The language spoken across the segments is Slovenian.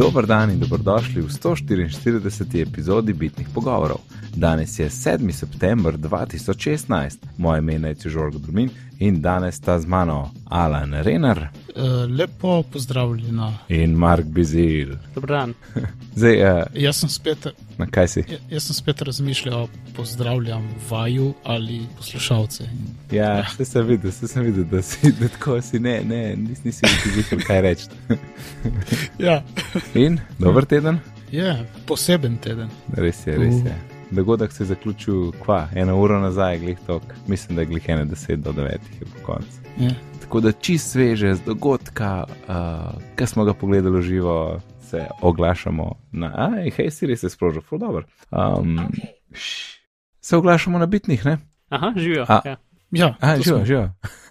Dober dan in dobrodošli v 144. epizodi Bitnih pogovorov. Danes je 7. september 2016, moje ime je Žorg Drumin in danes sta z mano Alan Renar. Uh, lepo pozdravljena. In Mark Bizil. Dobrodan. Zdaj, uh, jaz sem spet. Na kaj si? Ja, jaz sem spet razmišljal, pozdravljam vaju ali poslušalce. Ja, ja. se sem videl, se sem videl, da si da tako si ne, ne, nis, nisi videl, kaj reči. ja. In dober teden? Ja, poseben teden. Res je, res je. Uh dogodek se je zaključil, kva, eno uro nazaj, glih tok, mislim, da je glih ene deset do devetih je po koncu. Yeah. Tako da čist sveže z dogodka, uh, ki smo ga pogledali živo, se oglašamo na, aj, hej, si res je sprožil, ful dobro. Um, okay. Se oglašamo na bitnih, ne? Aha, živijo. Ja, ja živijo, živijo.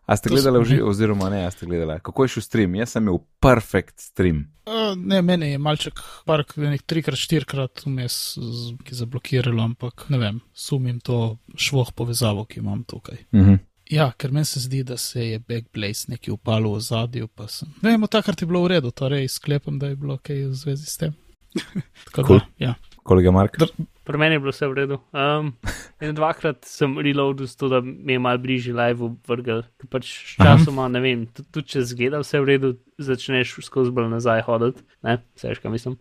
A ste gledali živo, oziroma ne, a ste gledali? Kako je šel stream? Jaz sem imel perfekt stream. Uh, ne, meni je malček, park, nekaj trikrat, štirikrat vmes, ki je zablokiralo, ampak ne vem, sumim to švoh povezavo, ki imam tukaj. Uh mhm. -huh. Ja, ker meni se zdi, da se je Backblaze nekaj upalo v zadju, pa sem. Ne vem, takrat je bilo v redu, torej sklepam, da je bilo kaj v zvezi s tem. Tako cool. da, ja. Kolega Mark? Pri meni je bilo vse v redu. Um, in dvakrat sem reloadil, zato da mi je mal bližje live vrgel. Pač časoma, ne vem, tudi če zgleda vse v redu, začneš skozi bolj nazaj hoditi. Ne, veš, kaj mislim.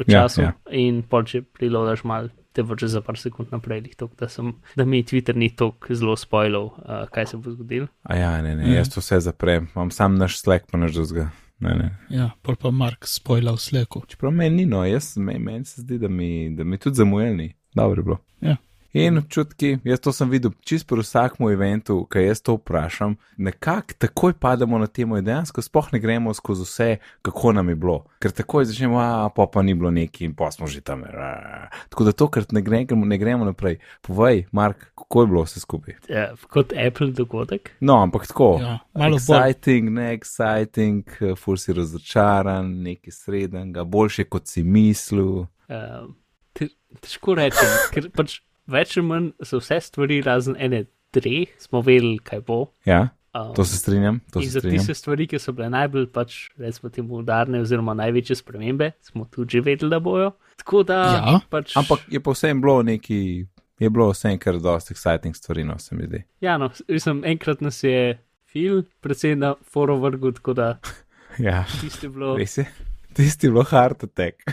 V ja, času. Ja, ja. In pol če reloadaš mal, te vrče za par sekund naprej, tok, da, sem, da mi Twitter ni tako zelo spoilal, uh, kaj se bo zgodilo. A ja, ne, ne, mm. jaz to vse zaprem, imam sam naš slek, pa naš drugega. Ne, ne. Ja, pol pa Mark spojla v sleku. Čeprav meni ni, no, jaz, meni, meni se zdi, da mi, da mi tudi zamujelni. Dobro je bilo. Ja. In občutki, jaz to sem videl čist pri vsakem eventu, ki jaz to vprašam, nekako takoj pademo na temo in dejansko spoh ne gremo skozi vse, kako nam je bilo. Ker takoj začnemo, a pa pa ni bilo neki in pa smo že tam. Tako da tokrat ne, gre, ne gremo naprej. Povej, Mark, kako je bilo vse skupaj? Ja, kot Apple dogodek. No, ampak tako. Ja, malo exciting, bolj. ne exciting, fur si razočaran, nekaj srednjega, boljše kot si mislil. Uh, težko rečem, ker pač več ali manj so vse stvari razen ene, tri, smo vedeli, kaj bo. Ja, um, to se strinjam. To in se za tiste stvari, ki so bile najbolj, pač, recimo, temu udarne, oziroma največje spremembe, smo tudi že vedeli, da bojo. Da, ja, pač... ampak je povsem bilo neki. Je bilo vse kar dosti exciting stvari, no se mi zdi. Ja, no, sem enkrat nas je fil, predvsem na forum vrgu, tako da. ja, tisti je bilo. Res je, tisti je bilo hard attack.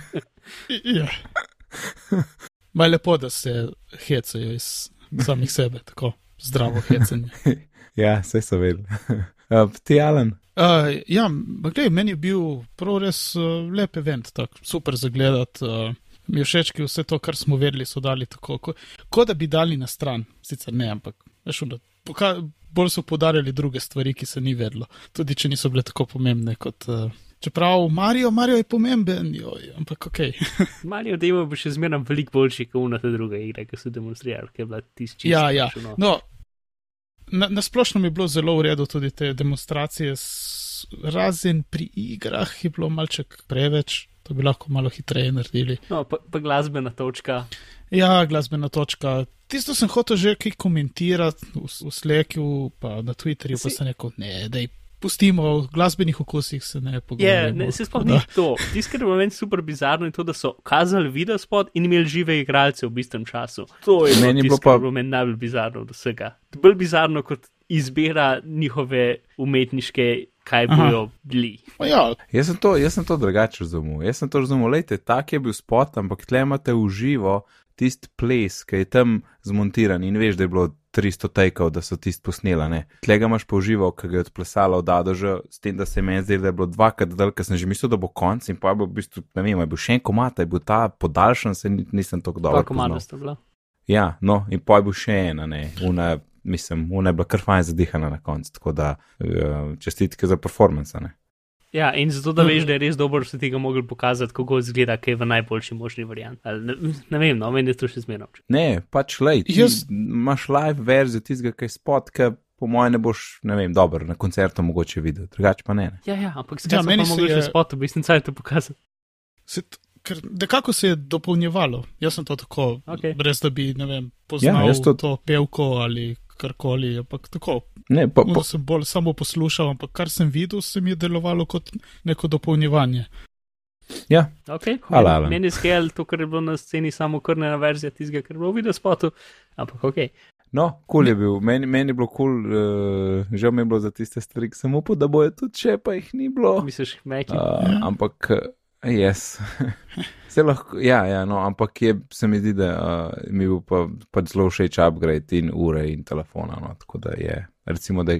ja. Maj lepo, da se hecajo iz samih sebe, tako zdravo hecanje. ja, vse so vedeli. Uh, ti, Alan? Uh, ja, gledaj, meni je bil prav res uh, lep event, tako super zagledati. Uh, mi je všeč, ki vse to, kar smo vedeli, so dali tako, kot ko da bi dali na stran. Sicer ne, ampak veš, da bolj so podarjali druge stvari, ki se ni vedlo, tudi če niso bile tako pomembne kot. Uh, Čeprav Marijo, Marijo je pomemben, joj, ampak ok. Marijo Demo bo še zmeraj veliko boljši kot una ta druga igra, ki so demonstrirali, ki je bila tisti. Ja, ja. No, na, na splošno mi je bilo zelo v redu tudi te demonstracije, s, razen pri igrah je bilo malček preveč, to bi lahko malo hitreje naredili. No, pa, pa glasbena točka. Ja, glasbena točka. Tisto sem hotel že kaj komentirati v, v Slacku, pa na Twitterju, si... pa sem rekel, ne, da je pustimo v glasbenih okusih, se ne pogovarjamo. Yeah, se sploh ni to. Tisti, kar je meni super bizarno, je to, da so kazali video spot in imeli žive igralce v bistvem času. To je meni bilo pa meni najbolj bizarno od vsega. Bolj bizarno kot izbira njihove umetniške. Kaj bojo bili? Ja. Jaz, sem to, jaz sem to drugače razumel. Jaz sem to razumel, lejte, tak je bil spot, ampak tle imate v živo tisti ples, ki je tam zmontiran in veš, da je bilo 300 tekov, da so tisti posneli. Tlega imaš požival, ki ga je odplesalo od Adoža, s tem, da se meni zdi, da je bilo dvakrat dal, ker sem že mislil, da bo konc in pa je bil v bistvu, ne vem, je bil še en komat, je bil ta podaljšan, se nisem tako dobro. Dva komada sta bila. Ja, no, in pa je bil še ena, ne, una, mislim, una je bila kar fajn zadihana na koncu, tako da uh, čestitke za performance, ne. Ja, in zato, da veš, da je res dobro, da si tega mogel pokazati, kako izgleda, kaj je v najboljši možni varianti. Ne, ne vem, no, meni je to še zmerno. Ne, pač le, ti Jaz... imaš live verzijo tistega, kaj spot, ki po mojem ne boš, ne vem, dober na koncertu mogoče videti, drugače pa ne. ne. Ja, ja, ampak se ja, meni mogoče je... spot, v bistvu caj to pokazati. Se ker nekako se je dopolnjevalo. Jaz sem to tako, okay. brez da bi, ne vem, poznal ja, to... to pevko ali karkoli, ampak tako. Ne, pa, pa. sem bolj samo poslušal, ampak kar sem videl, se mi je delovalo kot neko dopolnjevanje. Ja, Okay. Hvala, Alan. Meni je skel to, kar je bilo na sceni, samo krnena verzija tistega, kar je bilo v videospotu. Ampak ok. no, kul cool je bil, meni, meni je bilo kul, cool, uh, žal mi je bilo za tiste stvari, sem upal, da bojo tudi še, pa jih ni bilo. Misliš, meki? Uh, ampak, uh, jaz. Se lahko, ja, ja, no, ampak je, se mi zdi, da uh, mi bo pa, pač zelo všeč upgrade in ure in telefona. No, tako da je, recimo, da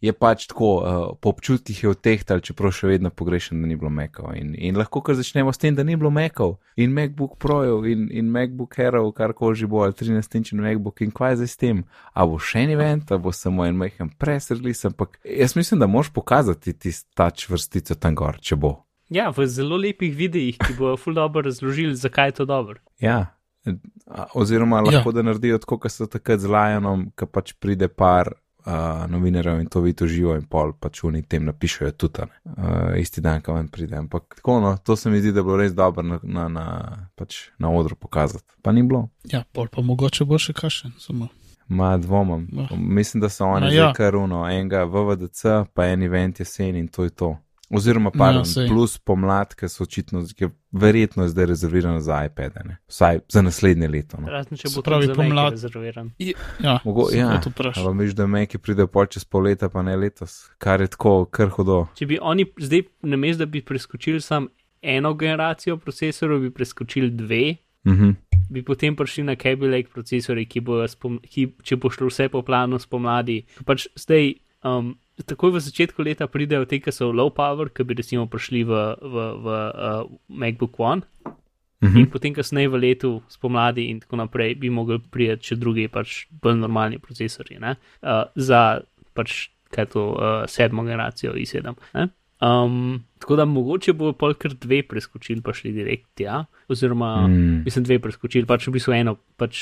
je, pač tako, uh, po občutkih je odtehtal, čeprav še vedno pogrešam, da ni bilo mekov. In, in lahko kar začnemo s tem, da ni bilo mekov in MacBook Projev in, in MacBook Airov, kar koli že bo, ali 13-inčni MacBook in kaj zdaj s tem. A bo še en event, a bo samo en majhen presrlis, ampak jaz mislim, da moš pokazati tisto vrstico tam gor, če bo. Ja, v zelo lepih videih, ki bojo ful dobro razložili, zakaj je to dobro. Ja. Oziroma, lahko ja. da naredijo tako, kot so takrat z Lionom, ki pač pride par uh, novinarjev in to vidi živo in pol, pač oni tem napišejo tudi, ne, uh, isti dan, ko ven pride. Ampak tako, no, to se mi zdi, da bilo res dobro na, na, na, pač na odru pokazati. Pa ni bilo. Ja, pol pa mogoče bo še kašen. Samo. Ma dvomam. Ma. Mislim, da so oni že ja. kar uno, enega VVDC, pa en event jesen in to je to. Oziroma, pardon, Ja, sej. plus pomlad, ki so očitno, ki je verjetno zdaj rezervirano za iPad, ne? vsaj za naslednje leto. No. Razen če bo pravi, pomlad- rezerviran. Ja, Mogo, ja, ali misliš, da meki pridejo pol čez pol leta, pa ne letos, kar je tako, kar hodo. Če bi oni zdaj, namesto da bi preskočili sam eno generacijo procesorjev, bi preskočili dve, Mhm. bi potem prišli na Kaby Lake procesore, ki bojo, spom, ki, če bo šlo vse po planu spomladi. Pač zdaj, um, takoj v začetku leta pridejo te, ki so low power, ki bi recimo prišli v, v, v uh, MacBook One. Mhm. In potem, kasneje v letu, spomladi in tako naprej, bi mogli priti še drugi, pač bolj normalni procesori, ne? uh, za pač kaj to uh, sedmo generacijo i7. Ne? Um, tako da mogoče bo pol kar dve preskočili, pa šli direkt tja, oziroma Mm. mislim, dve preskočili, pač v bistvu eno, pač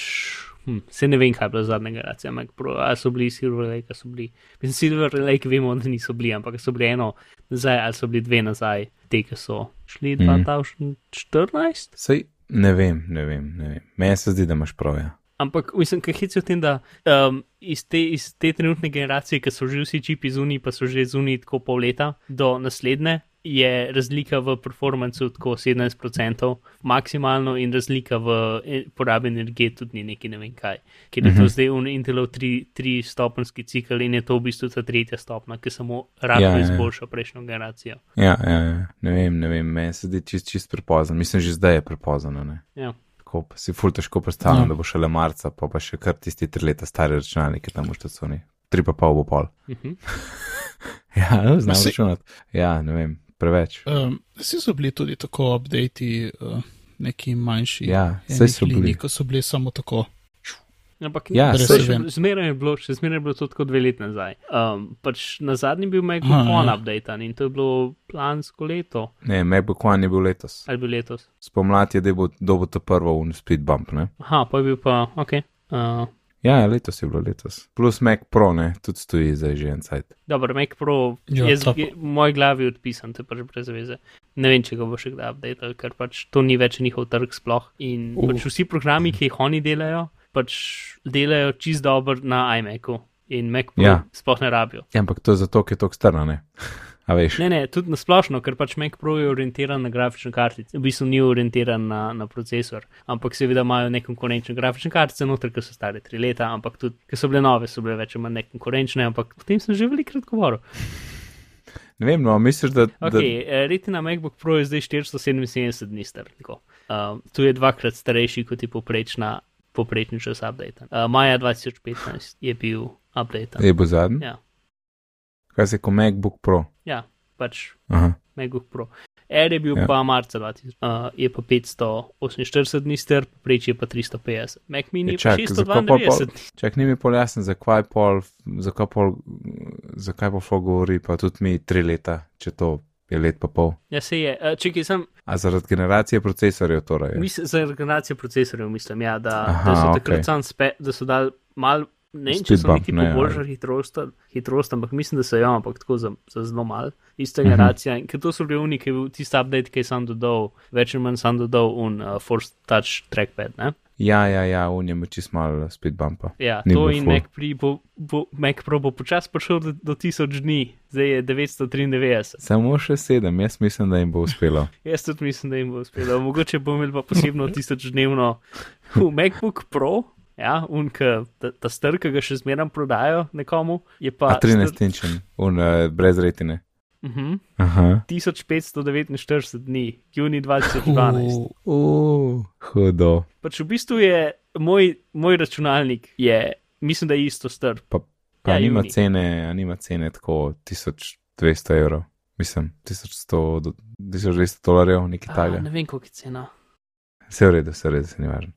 hm, se ne vem, kaj je bila zadnja generacija, Pro, ali so bili Silver Lake, ali so bili, mislim, Silver Lake vemo, da niso bili, ampak so bili eno nazaj, ali so bili dve nazaj, te, ki so šli Mhm. 2014. Sej, ne vem, ne vem, ne vem. Meni se zdi, da imaš prav. Ja. Ampak, mislim, kaj hici v tem, da um, iz, te, iz te trenutne generacije, ki so že vsi čipi zunaj, pa so že zunaj tako pol leta, do naslednje, je razlika v performancu tako 17% maksimalno in razlika v e- porabi energije tudi ni neki ne vem kaj. Ker je to Mhm. zdaj un Intelov 3 stopenski cikl in je to v bistvu ta tretja stopna, ki samo rado Ja, ja, ja. izboljša prejšnjo generacijo. Ja, ja, ja, ne vem, ne vem, meni se zdi čist, čist prepozno. Mislim, že zdaj je prepozno. Ja. Pa si ful težko predstavljam, Ja. da bo šele marca, pa pa še kar tisti tri leta stari računalniki tam v štacuni. Tri pa pol bo pol. Mhm. Ja, no, znam si- računati. Ja, ne vem, preveč. Um, vsi so bili tudi tako updati, uh, neki manjši. Ja, saj so bili. Ko so bili samo tako. Ampak Ja. Zmeraj je bilo, še zmeraj je bilo to tako dve leti nazaj. Um, pač na zadnji bil MacBook Aha, One ja. update in to je bilo plansko leto Ne, MacBook One je bil letos. ali bil letos. Spomladi je, da bo dobo to prvo un speed bump, ne? Aha, pa je bil pa, ok. Uh, Ja, letos je bilo letos. Plus Mac Pro, ne, tudi stoji zdaj že en sajt. dobro, Mac Pro Ja, je, v moji glavi odpisan, to je pač brez veze. Ne vem, če ga bo še kdaj update, ker pač to ni več njihov trg sploh. In Uh. pač vsi programi, ki jih oni delajo, pač delajo čist dobro na iMacu in Mac Pro Ja. sploh ne rabijo. Ja, ampak to je zato, ker je to strna, ne? A veš? Ne, ne, tudi na splošno, ker pač Mac Pro je orientiran na grafične kartice, v bistvu ni orientiran na, na procesor, ampak seveda imajo nekonkurenčne grafične kartice, noter, ki so stare tri leta, ampak tudi, ki so bile nove, so bile več ali manj nekonkurenčne, ampak o tem sem že velikrat govoril. Ne vem, no, misliš, da. Okay, da... Retina MacBook Pro je zdaj 477 dni star. tako. Um, tu je dvakrat starejši kot je poprečna, poprečni čas update. Uh, maja 2015 je bil update. da je bo zadnji? Ja, Kaj se je kot MacBook Pro? ja, pač Aha. MacBook Pro. Air je bil Ja. pa marca 2000, uh, je pa 548 dni star, preč je pa 350. Mac mini je pa čak, zakaj pol- 692 dni. Čak ni mi pol jasno, zakaj pol, zakaj pol, zakaj pol fo govori, pa tudi mi tri leta, če to je let pa pol. Ja, se je. Uh, Če sem, A zaradi generacije procesorjev torej? mislim, za generacijo procesorjev mislim, ja, da, Aha, da so takrat sam spe, da so dal mal. Ne vem, če so neki ne, poboljšali hitrost, hitrost, ampak mislim, da so jo, ampak tako za, za zelo mal. Ista Mhm. generacija. In ker to so bili uniki, tisti update, ki je sam dodal, več ali manj sam dodal un uh, Force Touch trackpad. Ne? Ja, ja, ja, njem je čist malo speed bumpa. Ja, Ni to in ful. Mac, Pre bo, bo, Mac Pro bo počasi prišel do, do 1000 dni, zdaj je 993. Samo še sedem, jaz mislim, da jim bo uspelo. Jaz tudi mislim, da jim bo uspelo. Mogoče bo imel pa posebno 1000 dnevno v MacBook Pro. Ja, unka, ta, ta star, ki ga še zmeraj prodajo nekomu, je pa A 13 inčen, un, uh, brez retine. Uh -huh, Aha. 1549 dni, juni 2012. Uh, Uh, hudo. Pač v bistvu je moj, moj računalnik, je, mislim, da je isto star. Pa Ja, ja, nima juni. cene, nima cene tako 1200 evrov. Mislim, 1100, do 1200 dolarjev, nekaj takega. ne vem, koliko je cena. Vse v redu, vse v redu, se ni važno.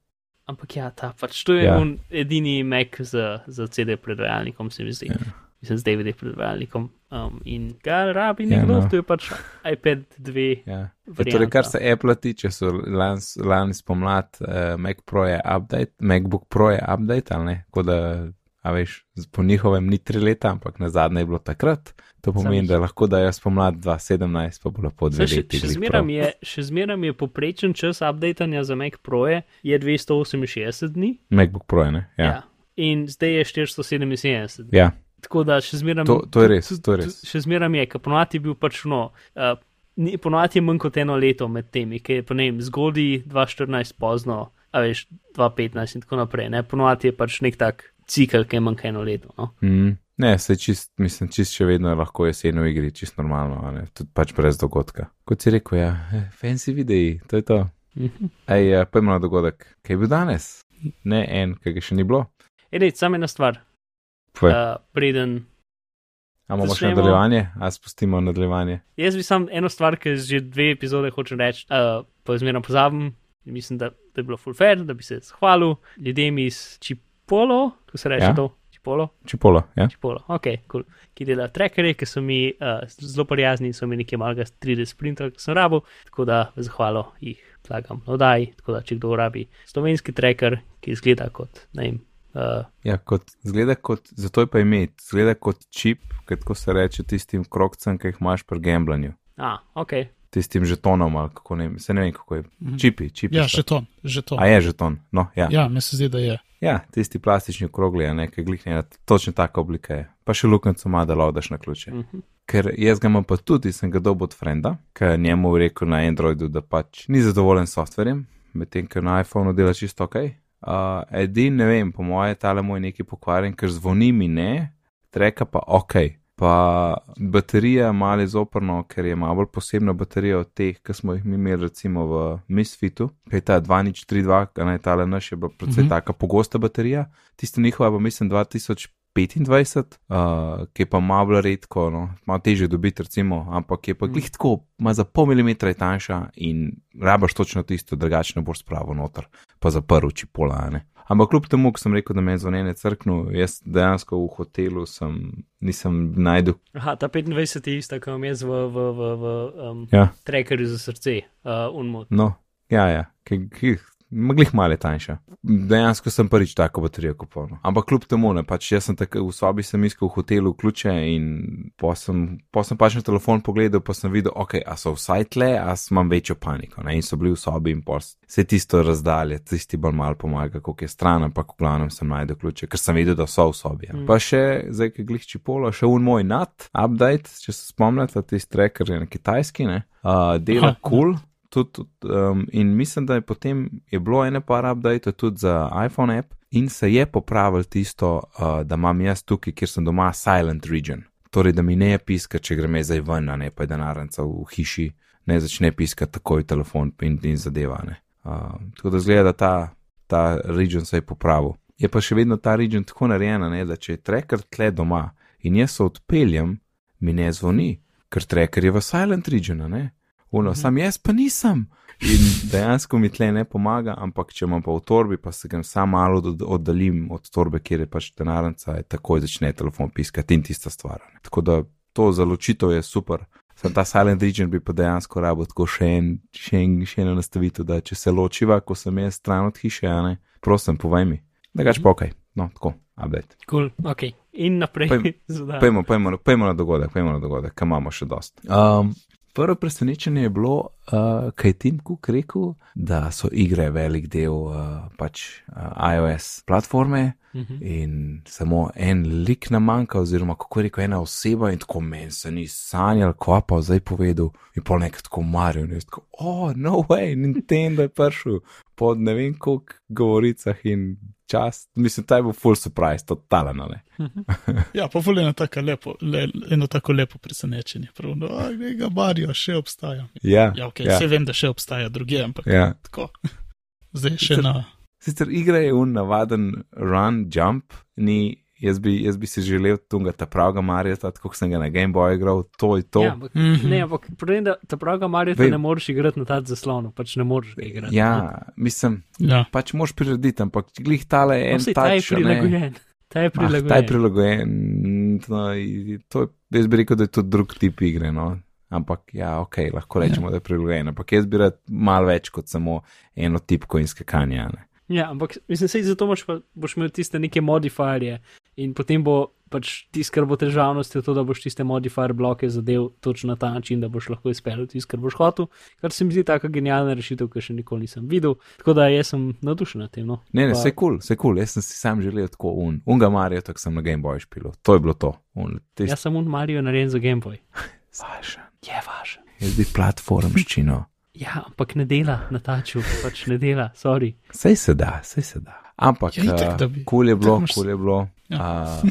Ampak ja, ta pač to je Ja. edini Mac za, za CD predvajalnikom, se mi zdi. Ja. Ja. Mislim, z DVD predvajalnikom. Um, in ga rabi Ja, nekdo, no. to je pač iPad 2. Ja. Ja, varianta. torej, kar se Apple tiče, so lani, lani spomlad, uh, Mac Pro je update, MacBook Pro je update, ali ne? Tako da, a veš, po njihovem ni tri leta, ampak na zadnje je bilo takrat. To pomeni, da lahko da jaz spomlad 2017, pa bo lepo dve Še, leti. še zmeraj prav. je, še zmeraj je poprečen čas updatanja za Mac Pro je, je 268 dni. MacBook Pro je, ne? Ja. ja. In zdaj je 477. ja. Tako da še zmeraj. To- to je res, to je res. Še zmeraj je, ker ponovadi je bil pač no. Uh, Ponovadi je manj kot eno leto med temi, ki je pa ne vem, zgodaj 2014, pozno, a veš, 2015 in tako naprej. Ne? Ponovadi je pač nek tak cikl, ki je manj kot eno leto. No? Mm. Ne, se čist, mislim, čist še vedno lahko jesen v igri, čist normalno, tudi pač brez dogodka. Kot si rekel, ja, eh, fancy videi, to je to. Mhm. Ej, uh, pojmo na dogodek, kaj je bil danes? Ne en, ki ga še ni bilo. Edej, samo ena stvar. Povej. Uh, preden. A imamo še nadaljevanje, a spustimo nadaljevanje. Jaz bi sam eno stvar, ki že dve epizode hočem reči, uh, pa zmerno pozabim. Mislim, da, da je bilo full fair, da bi se zahvalil ljudem iz Čipolo, ko se reče Ja. to. Čipolo, Čipolo, ja? Čipolo, ok, cool. ki dela trackerje, ki so mi uh, zelo prijazni in so mi nekaj malega 3D sprinta, ki sem rabo, tako da zahvalo jih plagam na oddaji, tako da če kdo rabi slovenski tracker, ki izgleda kot, ne vem, uh, Ja, kot, zgleda kot, zato je pa ime, zgleda kot čip, kot ko se reče tistim krokcem, ki jih imaš pri gamblanju. a, ok, Tistim žetonom ali kako ne, se ne vem kako je. Mhm. Čipi, čipi. ja, so. že to, že to. A je žeton, no, ja. Ja, mi se zdi, da je. Ja, tisti plastični okrogli, a ne, ki gliknejo, točno taka oblika je. Pa še luknjico ima, da laudaš na ključe. mhm. Ker jaz ga imam pa tudi, sem ga dobil od frenda, ker njemu rekel na Androidu, da pač ni zadovoljen s softverjem, medtem ko na iPhonu dela čisto ok. Uh, edin, ne vem, po moje, tale moj neki pokvarjen, ker zvoni mi ne, treka pa ok. Pa baterija malo izoprno, ker je malo bolj posebna baterija od teh, ki smo jih mi imeli recimo v Misfitu, ki je ta 2032, a ne tale naš je bila predvsej Mhm. taka pogosta baterija, tista njihova pa mislim 2025, uh, ki je pa malo redko, no, malo težje dobiti recimo, ampak je pa Mhm. glih tako, ima za pol milimetra tanjša in rabaš točno tisto, drugače ne boš spravo noter, pa zaprl čipola, a ne. Ampak kljub temu, ko sem rekel, da me je zvonjenje crknil, jaz dejansko v hotelu sem, nisem najdel. Aha, ta 25 je ista, imam jaz v, v, v, v um, Ja, trackerju za srce, uh, unmod. no, ja, ja, ki, ki, Maglih malo je tanjša. Dejansko sem prvič tako baterijo kupil. no. Ampak kljub temu, ne, pač jaz sem tako v sobi sem iskal v hotelu ključe in pa sem, pa sem pač na telefon pogledal, pa sem videl, ok, a so vsaj tle, a imam večjo paniko. Ne, in so bili v sobi in pol se tisto razdalje, tisti bolj mal pomaga, koliko je stran, ampak v glavnem sem najdel ključe, ker sem videl, da so v sobi. Ja. Mm. Pa še, zdaj, ki glih čipolo, še un moj nat, update, če se spomnite, tisti tracker je na kitajski, ne, uh, dela kul. Cool, Tudi, um, in mislim, da je potem je bilo ene par update tudi za iPhone app in se je popravil tisto, uh, da imam jaz tukaj, kjer sem doma, silent region. Torej, da mi ne piska, če grem zdaj ven, ne pa je denarnica v hiši, ne začne piskati takoj telefon in, in zadeva. ne. Uh, tako da zgleda, da ta, ta region se je popravil. Je pa še vedno ta region tako narejena, ne, da če je tracker tle doma in jaz se odpeljem, mi ne zvoni, ker tracker je v silent region, a ne. Uno, sam jaz pa nisem. In dejansko mi tle ne pomaga, ampak če imam pa v torbi, pa se ga sam malo od- oddaljim od torbe, kjer je pač denarnica, je takoj začne telefon piskati in tista stvar. ne. Tako da to za ločitev je super. Sam ta silent region bi pa dejansko rabo tako še, en, še, en, še eno nastavitev, da če se ločiva, ko sem jaz stran od hiše, a ne, prosim, povej mi. Da gač pa ok, no, tako, update. Cool, ok. In naprej. Pejmo, pejmo, pejmo na dogodek, pejmo na dogodek, kam imamo še dost. Um, Prvo presenečenje je bilo, uh, kaj je Tim Cook rekel, da so igre velik del uh, pač uh, iOS platforme Mhm. in samo en lik nam manjka, oziroma kako je rekel, ena oseba in tako meni se ni sanjal, ko pa zdaj povedal in pol nekaj tako Mario in jaz tako, oh, no way, Nintendo je prišel po ne vem koliko govoricah in čas, mislim, ta je bil full surprise, totalno ne. Ja, pa vole eno tako lepo, le, eno tako lepo presenečenje. Prav, no, glej ga, Mario še obstaja. Ja, Ja, ok, ja. ja, vse vem, da še obstaja druge, ampak ja. tako. Zdaj še Sicer- na. Sicer igra je un navaden run, jump, ni, jaz bi, jaz bi si želel tunga ta pravega Marija, tako kot sem ga na Game Boy igral, to je to. Ja, ampak, Mhm. ne, ampak problem, da ta praga Mario Vem. ne moreš igrati na ta zaslonu, pač ne moreš ga igrati. Ja, mislim, Ja, pač moš prirediti, ampak glih tale je no, en saj ta je ne. prilagojen. Ta je Ah, prilagojen. ta je prilagojen. No, to je, jaz bi rekel, da je to drug tip igre. No. Ampak ja, ok, lahko rečemo, ja. da je prilagojen. Ampak jaz bi rad malo več kot samo eno tipko in skakanje. a ne. Ja, ampak mislim, sej zato boš, pa, boš imel tiste neke modifierje in potem bo pač tisto, kar bo težavnost, je to, da boš tiste modifier bloke zadev točno na ta način, da boš lahko izpeljal tisto, kar boš hotel, kar se mi zdi taka genialna rešitev, ki še nikoli nisem videl. Tako da jaz sem navdušen nad tem. No. Ne, ne, vse kul, vse kul. Jaz sem si sam želel tako un. Unga Marijo, tako sem na Game Boy špil. To je bilo to. Un, tist, Jaz sem un Mario narejen za Game Boy. Važen. Je važen. Jaz bi platformščino. Ja, ampak ne dela na taču, pač ne dela, sorry. Sej se da, sej se da. Ampak Ja, bi. kul je bilo, kul je bilo. Ja.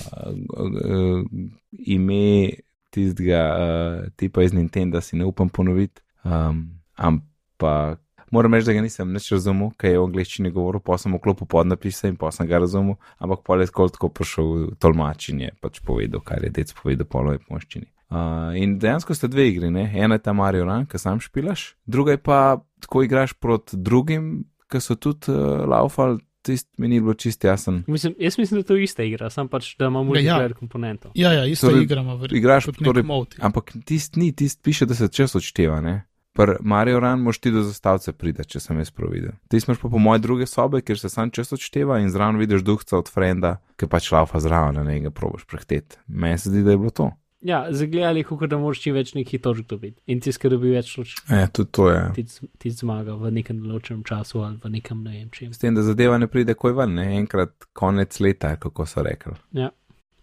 Uh, ime tistega uh, tipa iz Nintendo si ne upam ponoviti. Um, ampak moram reči, da ga nisem nič razumel, kaj je v angleščini govoril, pa sem vklopil podnapise in pa sem ga razumel, ampak pol je tako prišel tolmač in je pač povedal, kar je dec povedal polovi pomoščini. Uh, in dejansko sta dve igri, ne? ena je ta Mario Run, ki sam špilaš, druga je pa tako igraš proti drugim, ki so tudi uh, laufali, tist mi ni bilo čist jasen. Mislim, jaz mislim, da to je ista igra, sam pač, da ima Ja, ja. multiplayer komponento. ja, ja isto Torej, torej, igramo, verjetno. igraš, kot torej, moti. Ampak tist ni, tist piše, da se čas odšteva, ne? Pri Mario Run moš ti do zastavce priti, če sem jaz prav videl. Ti smo pa po moje druge sobe, kjer se sam čas odšteva in zraven vidiš duhca od frenda, ki pač laufa zraven, ne ga probaš prehteti. Meni se zdi, da je bilo to. Ja, zagledali, kako da moraš čim več nekih točk dobiti. In tisti, ki dobi več točk, E, tudi to je. ti, ti zmaga v nekem določenem času ali v nekem ne vem čem. S tem, da zadeva ne pride koj ven, ne enkrat konec leta, kako so rekli.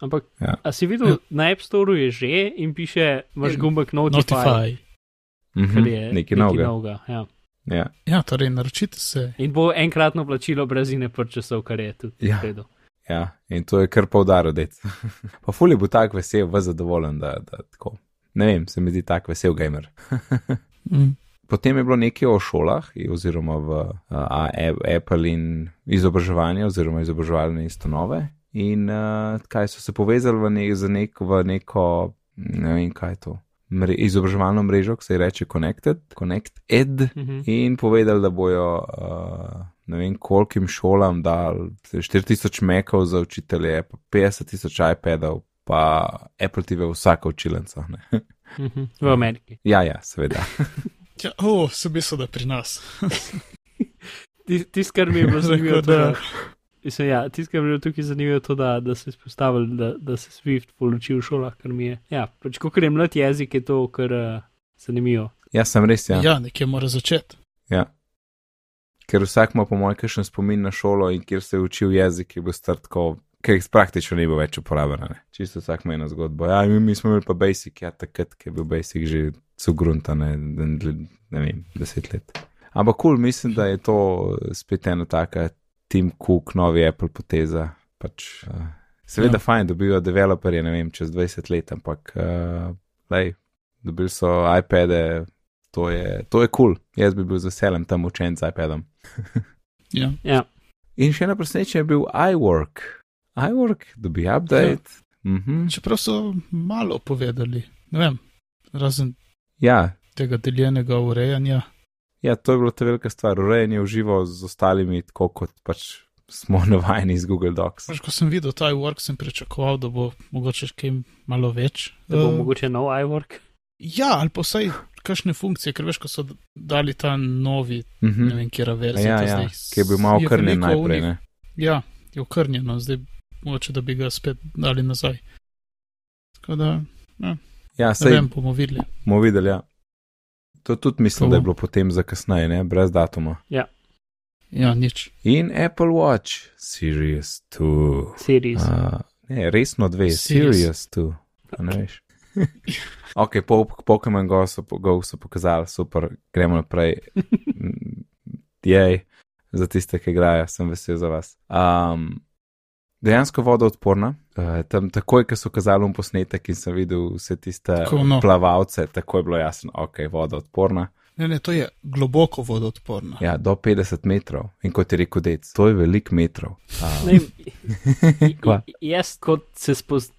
Ampak, Ja. a si videl, Ja. na App Store je že in piše, imaš Ja, gumbek Notify, Notify. Mhm, je nekaj novega. novega. Ja. Ja. Ja, torej naročite se. In bo enkratno plačilo brez ine prčasov, kar je tudi Ja. v redu. Ja, in to je kar poudaril, dec. pa fulje bo tak vesel, v zadovoljen, da, da tako. Ne vem, se mi zdi tak vesel gamer. Mm. Potem je bilo nekaj o šolah, oziroma v a, a, Apple in izobraževanje, oziroma izobraževalne ustanove. In uh, kaj so se povezali v, ne, nek, v neko, ne vem kaj je to, mre, izobraževalno mrežo, ki se ji reče Connected, Connect Ed, Mhm. in povedali, da bojo uh, ne vem kolikim šolam dal 4000 mekov za učitelje, pa 50 tisoč iPadov, pa Apple TV vsaka učilnica. ne. Mhm. V Ameriki. ja, ja, seveda. Ja, o, se bi se da pri nas. Tis- Tisto, kar mi je bilo zanimivo, da- mislim, ja, tisto, kar mi je bilo tukaj zanimivo, to, da, da so izpostavili, da, da se Swift poluči v šolah, kar mi je. Ja, pač ko je mlad jezik, je to kar uh, zanimivo. Ja, sem res, ja. Ja, ja nekje mora začeti. Ja. Ker vsak ima, po mojem, kakšen spomin na šolo in kjer se je učil jezik, je bil star tako, ker praktično ni bil več uporaben. ne. Čisto vsak ima eno zgodbo. Ja, mi, mi smo imeli pa basic, ja, takrat, ker je bil basic že sugrunta, ne, ne, ne vem, deset let. Ampak kul, cool, mislim, da je to spet ena taka Tim Cook, novi Apple poteza. Pač, uh, seveda. Ja. fajn, dobijo developerje, ne vem, čez 20 let, ampak, uh, lej, dobili so iPade, to je kul. To je cool. Jaz bi bil z veseljem tam učen z iPadom. Ja. Ja, In še ena presenečenja je bil iWork. iWork dobi update. Ja. Mhm. Čeprav so malo povedali, ne vem, razen Ja, tega deljenega urejanja. ja, to je bila ta velika stvar. Urejanje v živo z ostalimi, tako kot pač smo navajeni iz Google Docs. Pač, ko sem videl ta work, sem pričakoval, da bo mogoče kaj malo več. da bo Eh, mogoče nov iWork. Ja, ali pa vsaj kakšne funkcije, ker veš, ko so dali ta novi, Mhm. ne vem, kera verzija. Ja, to ja, ki je bil malo je krnjen veliko najprej. Ne? Ja, je okrnjeno, zdaj mogoče, da bi ga spet dali nazaj. Tako da, Ja, ne sej vem, bomo videli. bomo videli. Ja. To tudi mislim, da je bilo potem za kasneje, ne? brez datuma. Ja, Ja, nič. In Apple Watch, Series 2. series. Uh, ne, resno dve, Serious. Serious 2. A Ne veš. ok, po, Pokemon Go so, Go so pokazali, super, gremo naprej. Jej, za tiste, ki igrajo, sem vesel za vas. Um, dejansko voda odporna. Uh, tam takoj, ko so kazali um posnetek in sem videl vse tiste Tako, no. plavalce, takoj je bilo jasno, ok, voda odporna. Ne, ne, to je globoko vodoodporno. Ja, do 50 metrov. In kot je rekel Dec, to je velik metrov. Um, Ne jaz, kot se spoznam.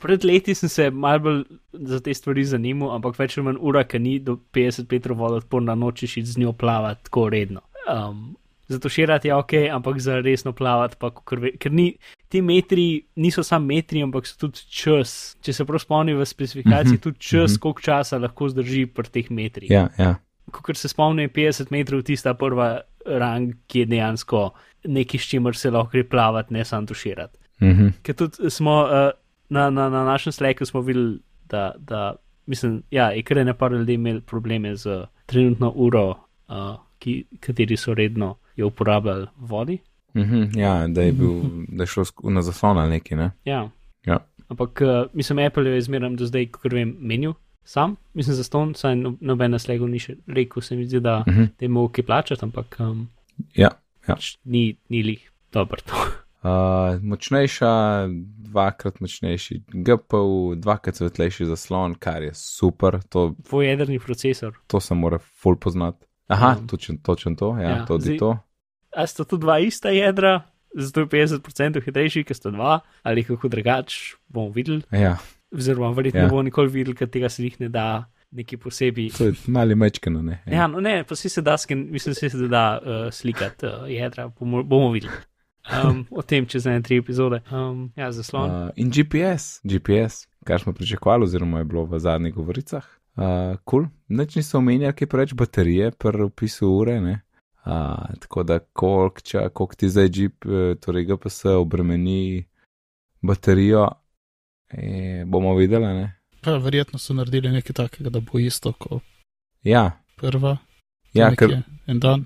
Pred leti sem se malo bolj za te stvari zanimal, ampak več ali manj ura, ki ni do 50 metrov voda odporna, nočeš iti z njo plavati tako redno. Um, zato širati je ok, ampak za resno plavati, pa kakor ve, ker ni, ti metri niso samo metri, ampak so tudi čas. Če se prav spomnim v specifikaciji, Mhm, tudi čas, mhm. koliko časa lahko zdrži pri teh metrih. ja, ja. Kot se spomnim, je 50 metrov tista prva rang, ki je dejansko nekaj, s čimer se lahko gre plavati, ne samo tuširati. Mhm. Ker tudi smo uh, na, na, na našem slajku smo videli, da, da mislim, ja, je kar nekaj ljudi imeli probleme z trenutno uro, uh, ki, kateri so redno jo uporabljali v vodi. Mhm, ja, da je, bil, da je šlo na zaslon ali nekaj. Ne? Ja. Ja. Ampak uh, mislim, Apple je zmeraj do zdaj, kot vem, menil sam, mislim, za ston, saj no, noben na slegu ni še rekel, se mi zdi, da, Mhm. da je mogel kaj plačati, ampak um, Ja, ja. pač ni, ni lih dobro to. Uh, močnejša, dvakrat močnejši GPU, dvakrat svetlejši zaslon, kar je super, to, Dvojedrni procesor. to se mora full poznati. Aha, Um, točen, točen to, ja, ja, ja tudi zdaj- to. A sta tu dva ista jedra, zato je 50% hitrejši, ker sta dva, ali kako drugače bomo videli, Ja, oziroma verjetno Ja. ja. bomo nikoli videli, ker tega se jih ne da neki posebej. to je mali mečkano, ne. Ja, no ne, pa si se da, mislim, si se da uh, slikati uh, jedra, bomo, bomo videli. Um, o tem čez ene tri epizode. Um, ja, zaslon. Uh, Uh, in GPS, GPS, kar smo pričakovali, oziroma je bilo v zadnjih govoricah. Kul, uh, cool. nič niso omenjali, kaj preveč baterije pri opisu ure. Ne? Uh, tako da, koliko ti zdaj GP, eh, torej GPS obremeni baterijo, e, bomo videli. Ne? Pa verjetno so naredili nekaj takega, da bo isto kot Ja, prva. ja ker En dan.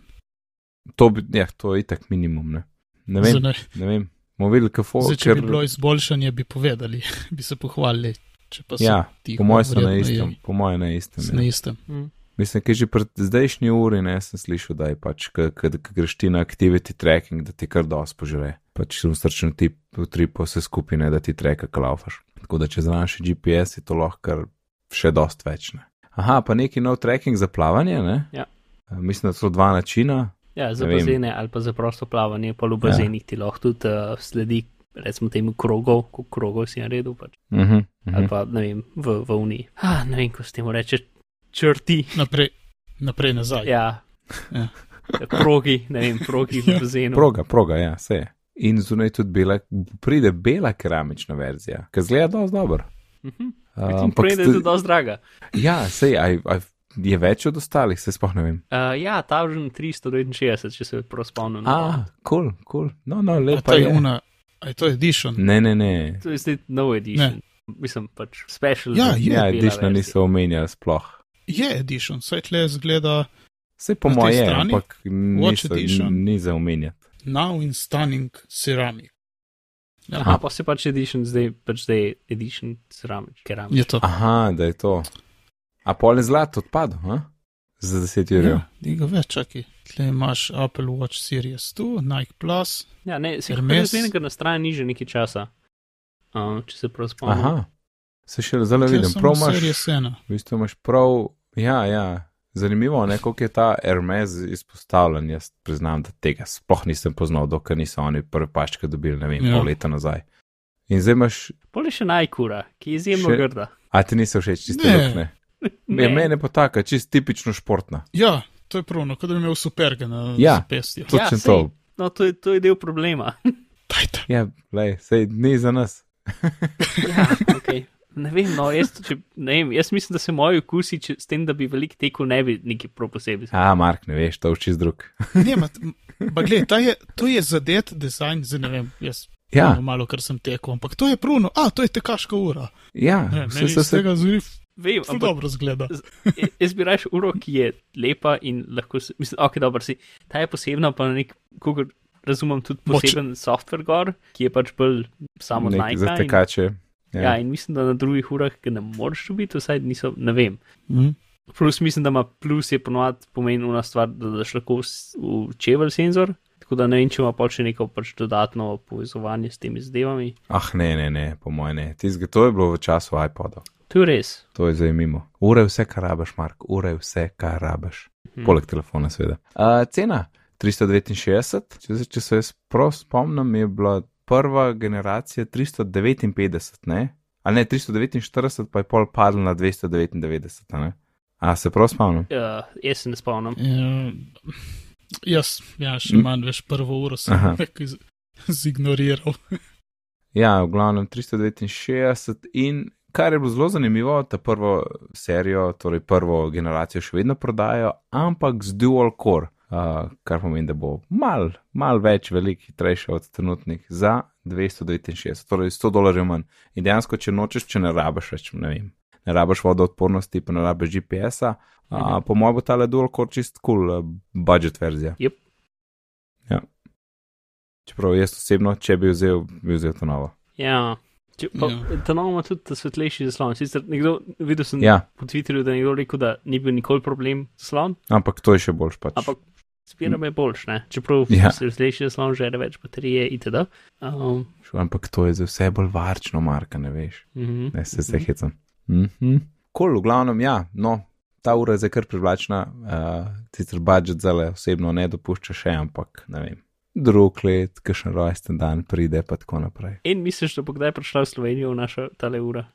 to, bi, ja, to je itak minimum. Ne, ne Zdaj vem, ne- ne vem. Bomo videli, kako Zdaj, če bi bilo izboljšanje, bi povedali, bi se pohvalili. Če pa so Ja, tiho, po mojem so na istem, je- po mojem na istem. ja. Na istem. mm. Mislim, da že pred zdajšnji uri ne sem slišal, da je pač, ko greš ti na activity tracking, da ti kar dosti požre. Pač sem srčen tip v tripo vse skupine, da ti treka klaufaš. Tako da če znaš GPS, je to lahko kar še dosti več. Ne? Aha, pa neki nov tracking za plavanje, ne? Ja. Eh, Mislim, da so dva načina. Ja, za bazene ali pa za prosto plavanje, pa v bazenih ti lahko tudi uh, sledi, recimo temu krogov, koliko krogov si naredil. Pač. Uh -huh, uh ali -huh. pa ne vem, v, v Uniji. Ah, ne vem, ko se temu reče, črti. Naprej, naprej nazaj. Ja. Ja. ja. Progi, ne vem, progi v Ja. bazenu. Proga, proga, ja, vse je. In zunaj tudi bela, pride bela keramična verzija, ki zgleda dosti dobro. Mhm. Uh, Ampak je tudi dosti draga. Ja, sej, aj, aj, je več od ostalih, se sploh ne vem. Uh, ja, ta že 369, če se prav spomnim. A, kul, kul, cool. no, no, A lepa to je je. una, a je to edition. Ne, ne, ne. To je zdaj nov edition. Mislim pač special. Ja, je. Ja, verzija. niso omenjali sploh. Je edition, saj tle zgleda Vse po moje, ampak niso, edition. ni za omenjati. now in stunning ceramic. Ja, Aha, pa se pač edition, zdaj pač zdaj edition ceramič, keramič. je to. Aha, da je to. A pol je zlato odpadlo, ha? Za 10 ur. Ja, Diga več, čakaj. Tle imaš Apple Watch Series 2, Nike Plus. Ja, ne, se Hermes. Hermes... nekaj na strani ni že nekaj časa. Uh, če se prav spomnim. Aha, se še zelo vidim. Prav imaš, Series 1. v bistvu imaš prav, ja, ja. Zanimivo je, koliko je ta Hermes izpostavljen. Jaz priznam, da tega sploh nisem poznal, dokler niso oni prve paščke dobili, ne vem, Ja. pol leta nazaj. In zdaj imaš, Pol je še najkura, ki je izjemno Še- grda. a ti niso všeč tiste Ne. Ne. Mene pa taka, čist tipično športna. Ja, to je pravno, kot da bi imel superge na Ja. zapestju. To- Točno to. sej, No, to je, to je del problema. Dajte. Ja, lej, sej ni za nas. ja, okay. Ne vem, no, jaz, če, ne vem, jaz mislim, da se moji okusi, če, s tem, da bi veliko tekel, ne bi neki prav posebej. A, Mark, ne veš, to je čist drug. Ne, ma, ma gled, ta je, to je zadet dizajn, zdaj ne vem, jaz Ja, malo, kar sem tekel, ampak to je pruno, a, to je tekaška ura. ja, Ne, vse meni se iz se. Vem, ampak dobro zgleda. j- jaz bi raje uro, ki je lepa in lahko, se- mislim, ok, dobro si. Ta je posebna, pa na nek, kako razumem, tudi Moč- poseben software gor, ki je pač bolj samo Nike. za tekače. ja, in mislim, da na drugih urah ga ne moreš dobiti, vsaj niso, ne vem. Mm. Plus mislim, da ima plus je ponovadi pomeni una stvar, da daš lahko s- v čevelj senzor. Tako da ne vem, če ima pa še neko pač dodatno povezovanje s temi zadevami. Ah, ne, ne, ne, po mojem ne. Tizga, to je bilo v času iPoda. To je res. To je zdaj mimo. Ura je vse, kar rabiš, Mark, ura je vse, kar rabiš. Hm. Poleg telefona, seveda. Uh, cena 369, če se, če se jaz prav spomnim, je bila prva generacija 359, ne? Ali ne 349, pa je pol padla na 299, a ne? A se prav spomnim? Uh, jaz se ne spomnim. Ja, jaz, ja, še Mm. manj, veš, prvo uro sem Aha. nekaj z- zignoriral. Ja, v glavnem 369 in kar je bilo zelo zanimivo, ta prvo serijo, torej prvo generacijo še vedno prodajo, ampak z dual core, uh, kar pomeni, da bo mal, mal več, veliko hitrejša od trenutnih za 269, torej 100 dolarjev manj. In dejansko, če nočeš, če ne rabiš več, ne vem, ne rabiš vodoodpornosti, pa ne rabiš GPS-a, uh, Mhm. po mojem bo tale dual core čist kul cool, uh, budget verzija. Yep. Ja. Čeprav jaz osebno, če bi vzel, bi vzel to novo. Ja. Če, pa, Ja. Ta nov ima tudi svetlejši zaslon. Sicer nekdo, videl sem Ja, po Twitterju, da je nekdo rekel, da ni bil nikoli problem zaslon, ampak to je še boljš pač. ampak spira me boljš, ne? Čeprav Ja. svetlejši zaslon žere več baterije itd. Um, ampak to je za vse bolj varčno, marka, ne veš. mhm. Ne, se vse hecam. Mhm. Kol, v glavnem, ja, no, ta ura je zdaj kar privlačna, uh, sicer budžet zale osebno ne dopušča še, ampak ne vem. Drug let, kakšen rojsten dan pride, pa tako naprej. In misliš, da bo kdaj prišla v Slovenijo v naša tale ura?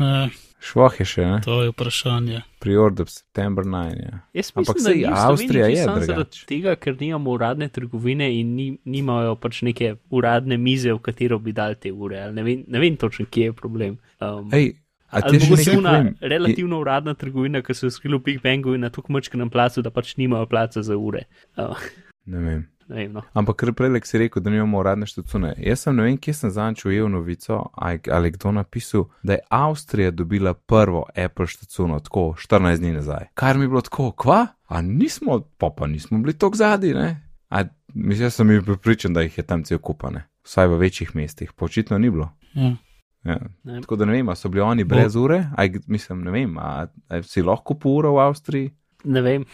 Eh, Švoh je še, ne? to je vprašanje. Priorder September 9. Ja. Jaz Ampak mislim, da saj ni v Avstrija je samo zaradi tega, ker nimamo uradne trgovine in ni, nimajo pač neke uradne mize, v katero bi dal te ure. ali Ne vem, ne vem točno, kje je problem. Um, Ej, a Ali ti že nekaj una relativno uradna trgovina, ki so jo skrili v Big Bangu in na tako močkem placu, da pač nimajo placa za ure. Uh, Ne vem. Ne vem, no. Ampak kar prej si rekel, da nimamo uradne štacune. Jaz sem ne vem, kje sem zanč ujel novico, ali ali kdo napisal, da je Avstrija dobila prvo Apple štacuno tako 14 dni nazaj. Kar mi je bilo tako, kva? A nismo, pa pa nismo bili tako zadnji, ne? A mislim, jaz sem jih pripričan, da jih je tam cel kupane. Vsaj v večjih mestih, pa očitno ni bilo. Ja. Ja. Ne. Tako da ne vem, a so bili oni brez ure, a je- mislim, ne vem, a, a si lahko po uro v Avstriji, ne vem.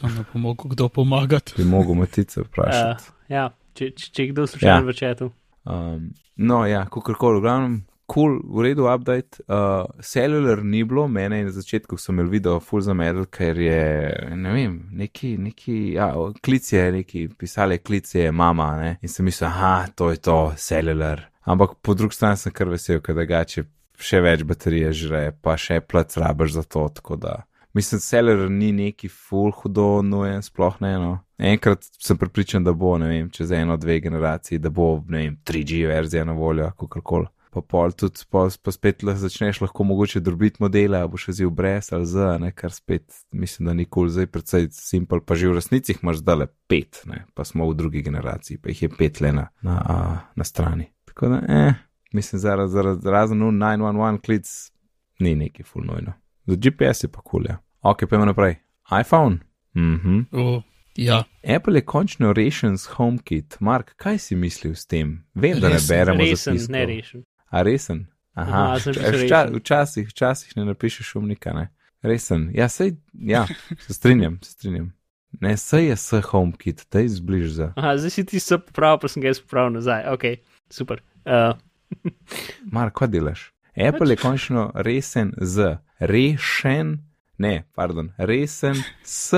To ne bo mogel kdo pomagati. bi mogel matice Uh, vprašati. ja, če, če, če kdo slučajno Ja. v četu. Um, no, ja, kakorkoli, v glavnem, cool, v redu, update. Uh, cellular ni bilo, mene je na začetku sem imel video full za medal, ker je, ne vem, neki, neki, ja, o, klic je, neki, pisali klic je mama, ne, in sem mislil, aha, to je to, cellular. Ampak po drugi strani sem kar vesel, ker drugače še več baterije žre, pa še plac rabaš za to, tako da. Mislim, cellular ni neki full hudo nujen, sploh ne eno. Enkrat sem pripričan, da bo, ne vem, čez eno, dve generaciji, da bo, ne vem, 3G verzija na voljo, kako koli. Pa pol tudi, pa, pa spet lahko začneš lahko mogoče drobiti modele, a bo še zil brez ali z, ne, kar spet mislim, da ni kul, cool. zdaj predvsej simpel, pa že v resnici jih imaš zdaj le pet, ne, pa smo v drugi generaciji, pa jih je pet le na, na, na strani. Tako da, eh, mislim, zaradi zarad, razen 911 klic ni neki full nujno. Za GPS je pa kul, cool, ja. Ok, pojmo naprej. iPhone. Mhm. O, ja, Apple je končno rešen s HomeKit. Mark, kaj si mislil s tem? Vem, da ne Resen, beremo Resen, zapiskov. ne rešen. A resen? Aha, vča- včasih, včasih ne napišeš umnika, ne. Resen. Ja, sej, ja, se strinjam, se strinjam. Ne, sej je s HomeKit, da izbliž za. Aha, zdaj si ti se popravil, pa sem ga jaz popravil nazaj. Ok, super. Uh, Mark, kaj delaš? Apple je končno resen z, rešen, ne, pardon, resen s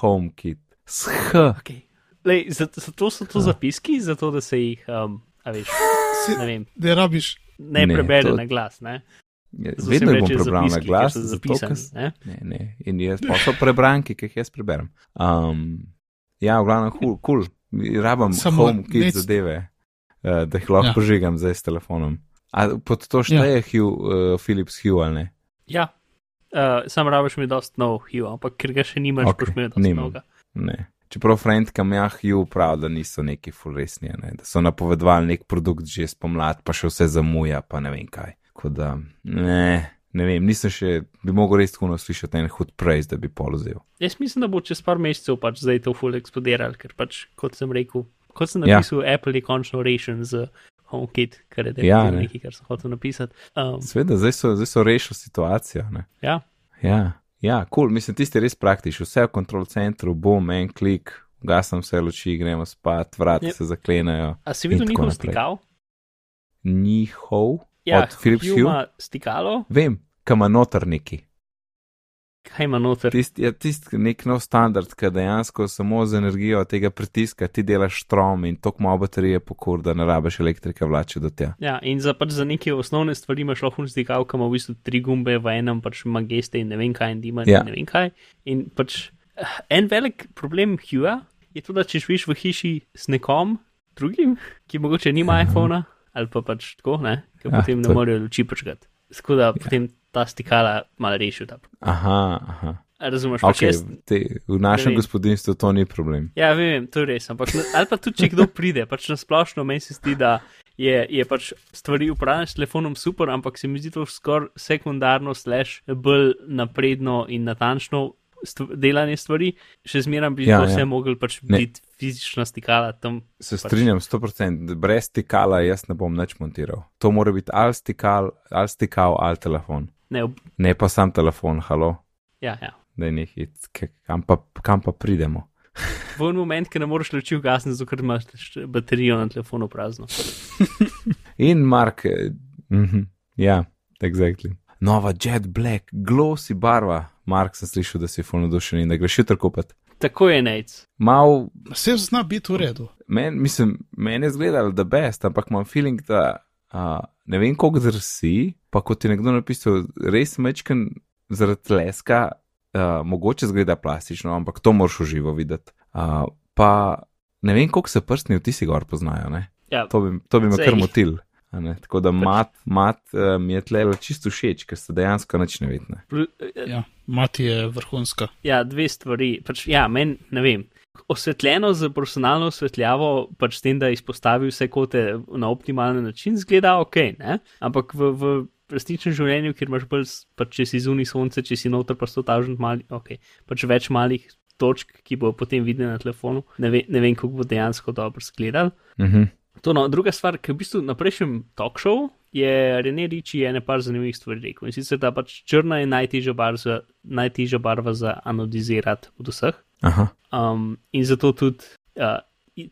HomeKit. S H. okay. Lej, zato, zato so to zapiski, zato da se jih, um, a veš, ne vem, da rabiš. ne, Ne, prebere to- na glas. Ne? Zato Vedno bom prebral na glas, ker so zato, ker ne? Ne, ne. In jaz pa so prebranki, ki jih jaz preberem. Um, ja, v glavnem, kul, cool, cool. rabam Samo HomeKit nec- zadeve, uh, da jih lahko Ja. ja. požigam zdaj s telefonom. A pod to šteje ja. Hugh, uh, Philips Hue ali ne? Ja, uh, sam rabiš mi dost nov Hue, ampak ker ga še nimaš, Ok, okay, boš imel dost nimam. novega. Ne. Čeprav Frendka mi je Hugh prav, da niso neki full resni, ne? da so napovedovali nek produkt že spomlad, pa še vse zamuja, pa ne vem kaj. Tako da, ne, ne vem, nisem še, bi mogel res tako slišati en hud praise, da bi polozel. Jaz mislim, da bo čez par mesecev pač zdaj to full eksplodiral, ker pač, kot sem rekel, kot sem napisal, ja. Apple je končno rešen z HomeKit, kar je Ja, ja, ne. nekaj, kar sem hotel napisati. Um, Sveda, zdaj so, zdaj so rešili situacijo. Ne? ja, Ja, ja, kul, cool. mislim, tisti res praktični, vse v kontrol centru, bom, en klik, gasam vse luči, gremo spat, vrati Yep. se zaklenejo. a si videl njihov stikal? Njihov, Ja, od Philips Hue, stikalo, vem, kam ima noter neki. Kaj ima noter. Tisti je tisti nek nov standard, ki dejansko samo z energijo tega pritiska ti delaš strom in tok malo baterije pokur, da ne rabiš elektrike vlači do tja. Ja, in za, pač za neke osnovne stvari imaš lahko stikal, ki ima v bistvu tri gumbe v enem, pač ima geste in ne vem kaj, in dima Ja. in ne vem kaj. In pač eh, en velik problem Hua je to, da če živiš v hiši s nekom drugim, ki mogoče nima iPhona ali pa pač tako, ne, ker Ja, potem ne morejo luči počkati. Tako da potem ta stikala malo rešijo. ta. Aha, aha. Razumeš, pač Okay, jaz te, v našem gospodinstvu to ni problem. Ja, vem, to je res. Ampak, ali pa tudi, če kdo pride, pač na splošno meni se zdi, da je, je pač stvari upravljati s telefonom super, ampak se mi zdi to skoraj sekundarno, slash bolj napredno in natančno stv delanje stvari. Še zmeraj bi Ja, vse ja. mogli pač biti fizična stikala tam. Se Pač- strinjam 100%, brez stikala jaz ne bom nič montiral. To mora biti ali stikal, ali stikal, ali telefon. Ne, ob, Ne pa sam telefon, halo, ja, ja. da je nekaj, kam pa, kam pa pridemo. V en moment, ki ne moreš luči ugasniti, zato ker imaš baterijo na telefonu prazno. In Mark, eh, mhm, ja, exactly. Nova Jet Black, glossy barva. Mark, sem slišal, da si fulno dušen in da greš jutro kupiti. Tako je nec. Mal, Vse zna biti v redu. men, mislim, meni je zgledal, da best, ampak imam feeling, da uh, ne vem, koliko drsi, pa kot je nekdo napisal, res mečken zaradi leska, uh, mogoče zgleda plastično, ampak to moraš v živo videti. Uh, pa ne vem, koliko se prstni vtisi gor poznajo, ne? Ja, To bi, to bi me kar motil. a ne. Tako da mat, mat uh, mi je tle čisto všeč, ker se dejansko nič ne vidne. Ja, mati je vrhunska. Ja, dve stvari. Pač, ja, meni ne vem. Osvetljeno z profesionalno osvetljavo, pač s tem, da izpostavi vse kote na optimalen način, zgleda ok, ne? ampak v, v resničnem življenju, kjer imaš bolj, pač če si zunaj sonce, če si noter pa 100 tažen mali, ok, pač več malih točk, ki bo potem videl na telefonu, ne, ve, ne vem, kako bo dejansko dobro izgledal. Mhm. To no, druga stvar, ki v bistvu na prejšnjem talk show je René Riči ene par zanimivih stvari rekel. In sicer, da pač črna je najtežja barva najtežja barva za anodizirati od vseh. Aha. Um, in zato tudi uh,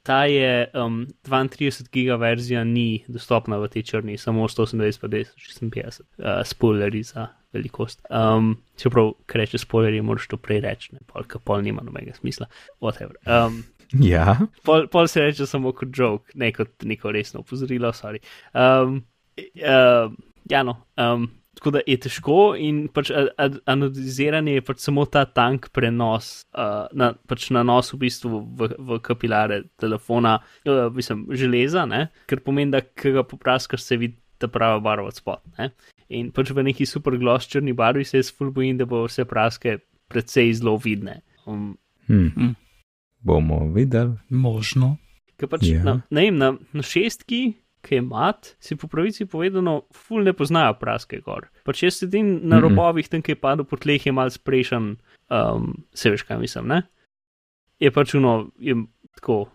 ta je um, 32 giga verzija ni dostopna v tej črni, samo 128 pa 256 uh, spoilerji za velikost. Um, čeprav, ker reče spoilerji, moraš to prej reči, ne pol, ker pol nima nobenega smisla. Whatever. Um, Ja, pol, pol se reče samo kot joke, ne kot neko resno opozorilo. sorry. Um, uh, ja, no. Um, tako da je težko in pač anodiziranje je pač samo ta tank prenos, uh, na, pač nanos v bistvu v, v kapilare telefona, uh, mislim, železa, ne? ker pomeni, da ki ga popraskaš, se vidi ta prava barva od spod. Ne? In pač v neki super gloss črni barvi se jaz ful bojim, da bo vse praske precej zelo vidne. Um, hm. Hm. bomo videli. Možno. Ker pač Ja. yeah. na, ne vem, na, na šestki, ki je mat, si po pravici povedano, ful ne poznajo praske gor. Pač jaz sedim na Mm-mm. robovih, tam, ki je padel po tleh, je mal sprešen, um, se veš, kaj mislim, ne? Je pač uno, je tako,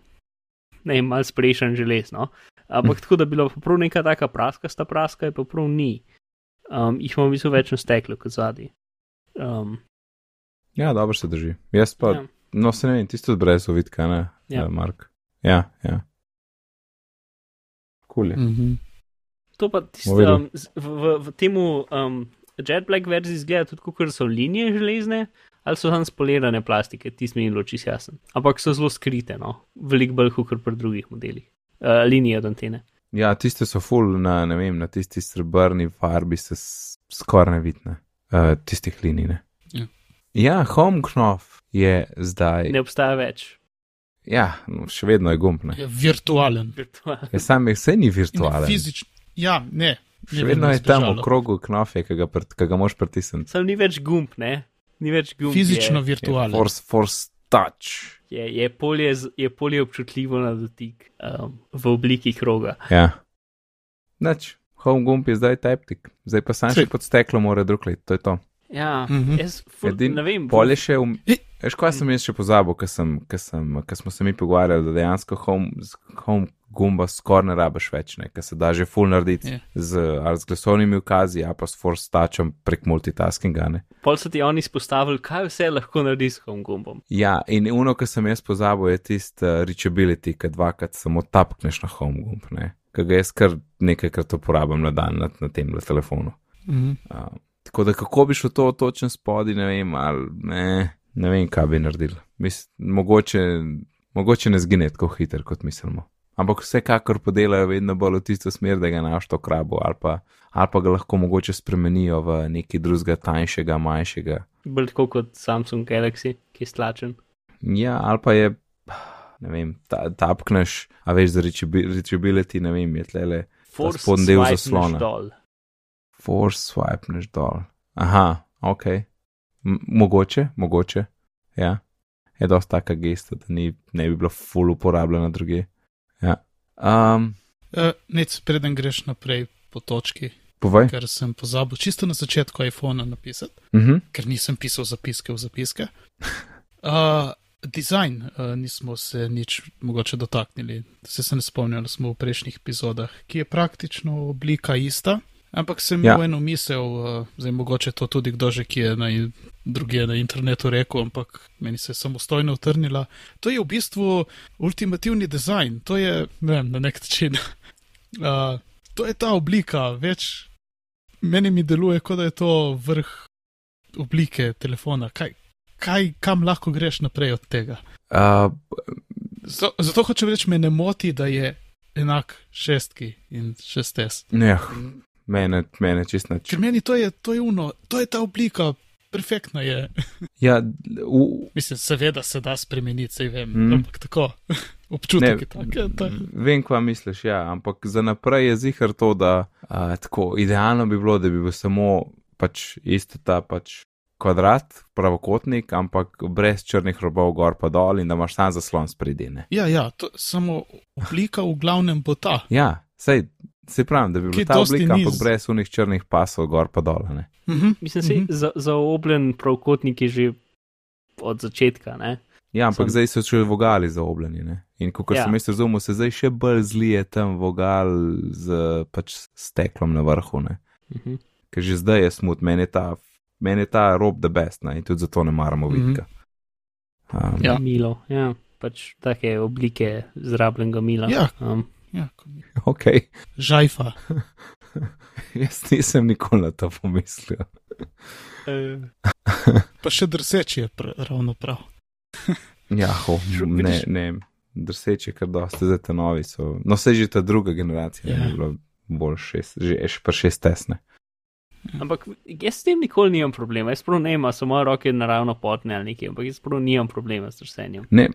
ne vem, mal sprešen železno. Ampak tako, da bi bila pa prav neka taka praska, sta praska, je pa prav ni. Um, jih imamo v bistvu več na steklu kot zadnji. Um, Ja, dobro se drži. Jaz pa, ja. no se ne vem, tisto brez ovitka, ne, Ja. ja. Mark. Ja, ja. Kul je. Mhm. To pa tisto, um, v, v, temu um, Jet Black verziji izgleda tudi, kot so linije železne, ali so tam spolirane plastike, tisti bilo čisto jasen. Ampak so zelo skrite, no, veliko bolj kot pri drugih modelih. Uh, linije od antene. Ja, tiste so full na, ne vem, na tisti srebrni farbi se skoraj ne vidne, uh, tistih linij. Ne. Ja. ja, home knof je zdaj. Ne obstaja več. Ja, no, še vedno je gumb. Ne. Je virtualen. Virtualno. Ja, sam je vse ni Ne, virtualen. Fizičen. Ja, ne. Še vedno je tam v krogu knofe, ki ga, ga moš pritisniti. Sam ni več gumb, ne? Ni več gumb. Fizično je, virtualen. Force, force touch. je, je, polje, je polje občutljivo na dotik um, v obliki kroga. Ja. Nač, home gumb je zdaj taptik, zdaj pa sam še pod steklo mora druklet, to je to. Ja, Mhm. jaz ful, Edin, ne vem. Pol je še, um, Ej. veš, kaj sem jaz še pozabil, ker smo se mi pogovarjali, da dejansko home, z home gumba skoraj ne rabiš več, ne, ker se da že full narediti Je. z, ali z glasovnimi ukazi, ali pa s force touchom prek multitaskinga, ne. Pol so ti oni izpostavili, kaj vse lahko narediš s home gumbom. Ja, in uno, kar sem jaz pozabil, je tisti uh, reachability, ki dvakrat samo tapkneš na home gumb, ne, ki ga jaz kar nekajkrat uporabljam na dan na, na tem telefonu. Mhm. Uh, tako da kako bi šlo to točen spodi, ne vem, ali ne, ne vem, kaj bi naredil. Mis, mogoče, mogoče ne zgine tako hitro, kot mislimo. Ampak vsekakor podelajo vedno bolj v tisto smer, da ga naš to krabo, ali pa, ali pa ga lahko mogoče spremenijo v nekaj drugega, tanjšega, manjšega. Bolj tako kot Samsung Galaxy, ki je stlačen. Ja, ali pa je, ne vem, ta, tapkneš, a veš za reachability, ne vem, je tlele spodnji del zaslona. dol. Force swipneš dol. Aha, ok. M mogoče, mogoče, ja. Je dosta taka gesta, da ni, ne bi bila full uporabljena druge. Ja. Um, Uh, Nec, preden greš naprej po točki, povej. ker sem pozabil čisto na začetku iPhona napisati, Uh -huh. ker nisem pisal zapiske v zapiske. Uh, Design, uh, nismo se nič mogoče dotaknili, se, se ne spomnim, da smo v prejšnjih epizodah, ki je praktično oblika ista, ampak sem Ja. imel eno misel, uh, zdaj mogoče to tudi kdo že, ki je na, druge na internetu rekel, ampak meni se je samostojno utrnila. To je v bistvu ultimativni dizajn, to je, ne vem, na nek način. Uh, to je ta oblika, več meni mi deluje, kot da je to vrh oblike telefona. Kaj, kaj, kam lahko greš naprej od tega? Uh, Zato, zato hočem reči, me ne moti, da je enak šestki in šestes. ne, mene, mene čist nič. Ker meni to je, to je uno, to je ta oblika, perfektna je. Ja, v, Mislim, seveda se da spremeniti, sej vem, Mm. ampak tako, občutek Ne, je tak. je tak. Vem, kva misliš, ja, ampak za naprej je zihar to, da uh, tako idealno bi bilo, da bi bil samo pač isto ta pač kvadrat, pravokotnik, ampak brez črnih robov gor pa dol in da imaš sam zaslon spredine. Ja, ja, to, samo oblika v glavnem bo ta. Ja, sej, se pravim, da bi bila ta oblika, ampak z- brez unih črnih pasov gor pa dol. Ne? Mhm. Mislim, da Mhm. je za, zaobljen pravokotnik je že od začetka. Ne? Ja, ampak Sam- zdaj so še vogali zaobljeni. Ne? In kot Ja. sem jaz razumel, se zdaj še bolj zlije tam vogal z pač steklom na vrhu. Ne? Mhm. ker že zdaj je smut, meni je ta, meni je ta rob the best ne? in tudi zato ne maramo Mhm. vidika. Um, Ja. Milo, ja, pač take oblike zrabljenega mila. Ja. Um, Ja, ko mi- Ok, žajfa. jaz nisem nikoli na to pomislil. uh, Pa še drseč je pr ravno prav. Ja, ho, ne, ne, drseče, ker dosti zdaj te novi so. No, se že ta druga generacija Ja. je bila bolj šest, že je še pa šest tesne. ampak jaz s tem nikoli nimam problema. Jaz prav ne imam, so moje roke naravno potne ali nekaj, ampak jaz prav nimam problema s drsenjem. Ne,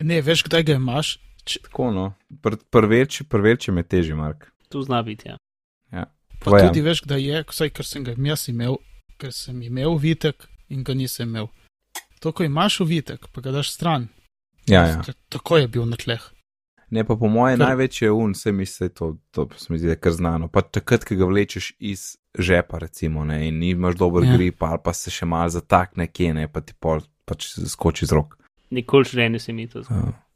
Ne, veš, kdaj ga imaš? Tako no, Pr prveč, prveč je teži, Mark. Tu zna biti, ja. Pa Tvoj, ja. tudi veš, kdaj je, vsaj ker sem ga jaz imel, ker sem imel vitek in ga nisem imel. To, ko imaš vitek, pa ga daš stran. Ja, ja. Tako je bil na tleh. Ne, pa po moje Kar- največje un, se mi se to, to se mi zdi, da kar znano. Pa takrat, ko ga vlečeš iz žepa, recimo, ne, in imaš dober Ja. ja. grip, ali pa se še mal zatakne kje, ne, pa ti pol pač skoči z rok. Nikoli v življenju se mi to zgodi. Uh.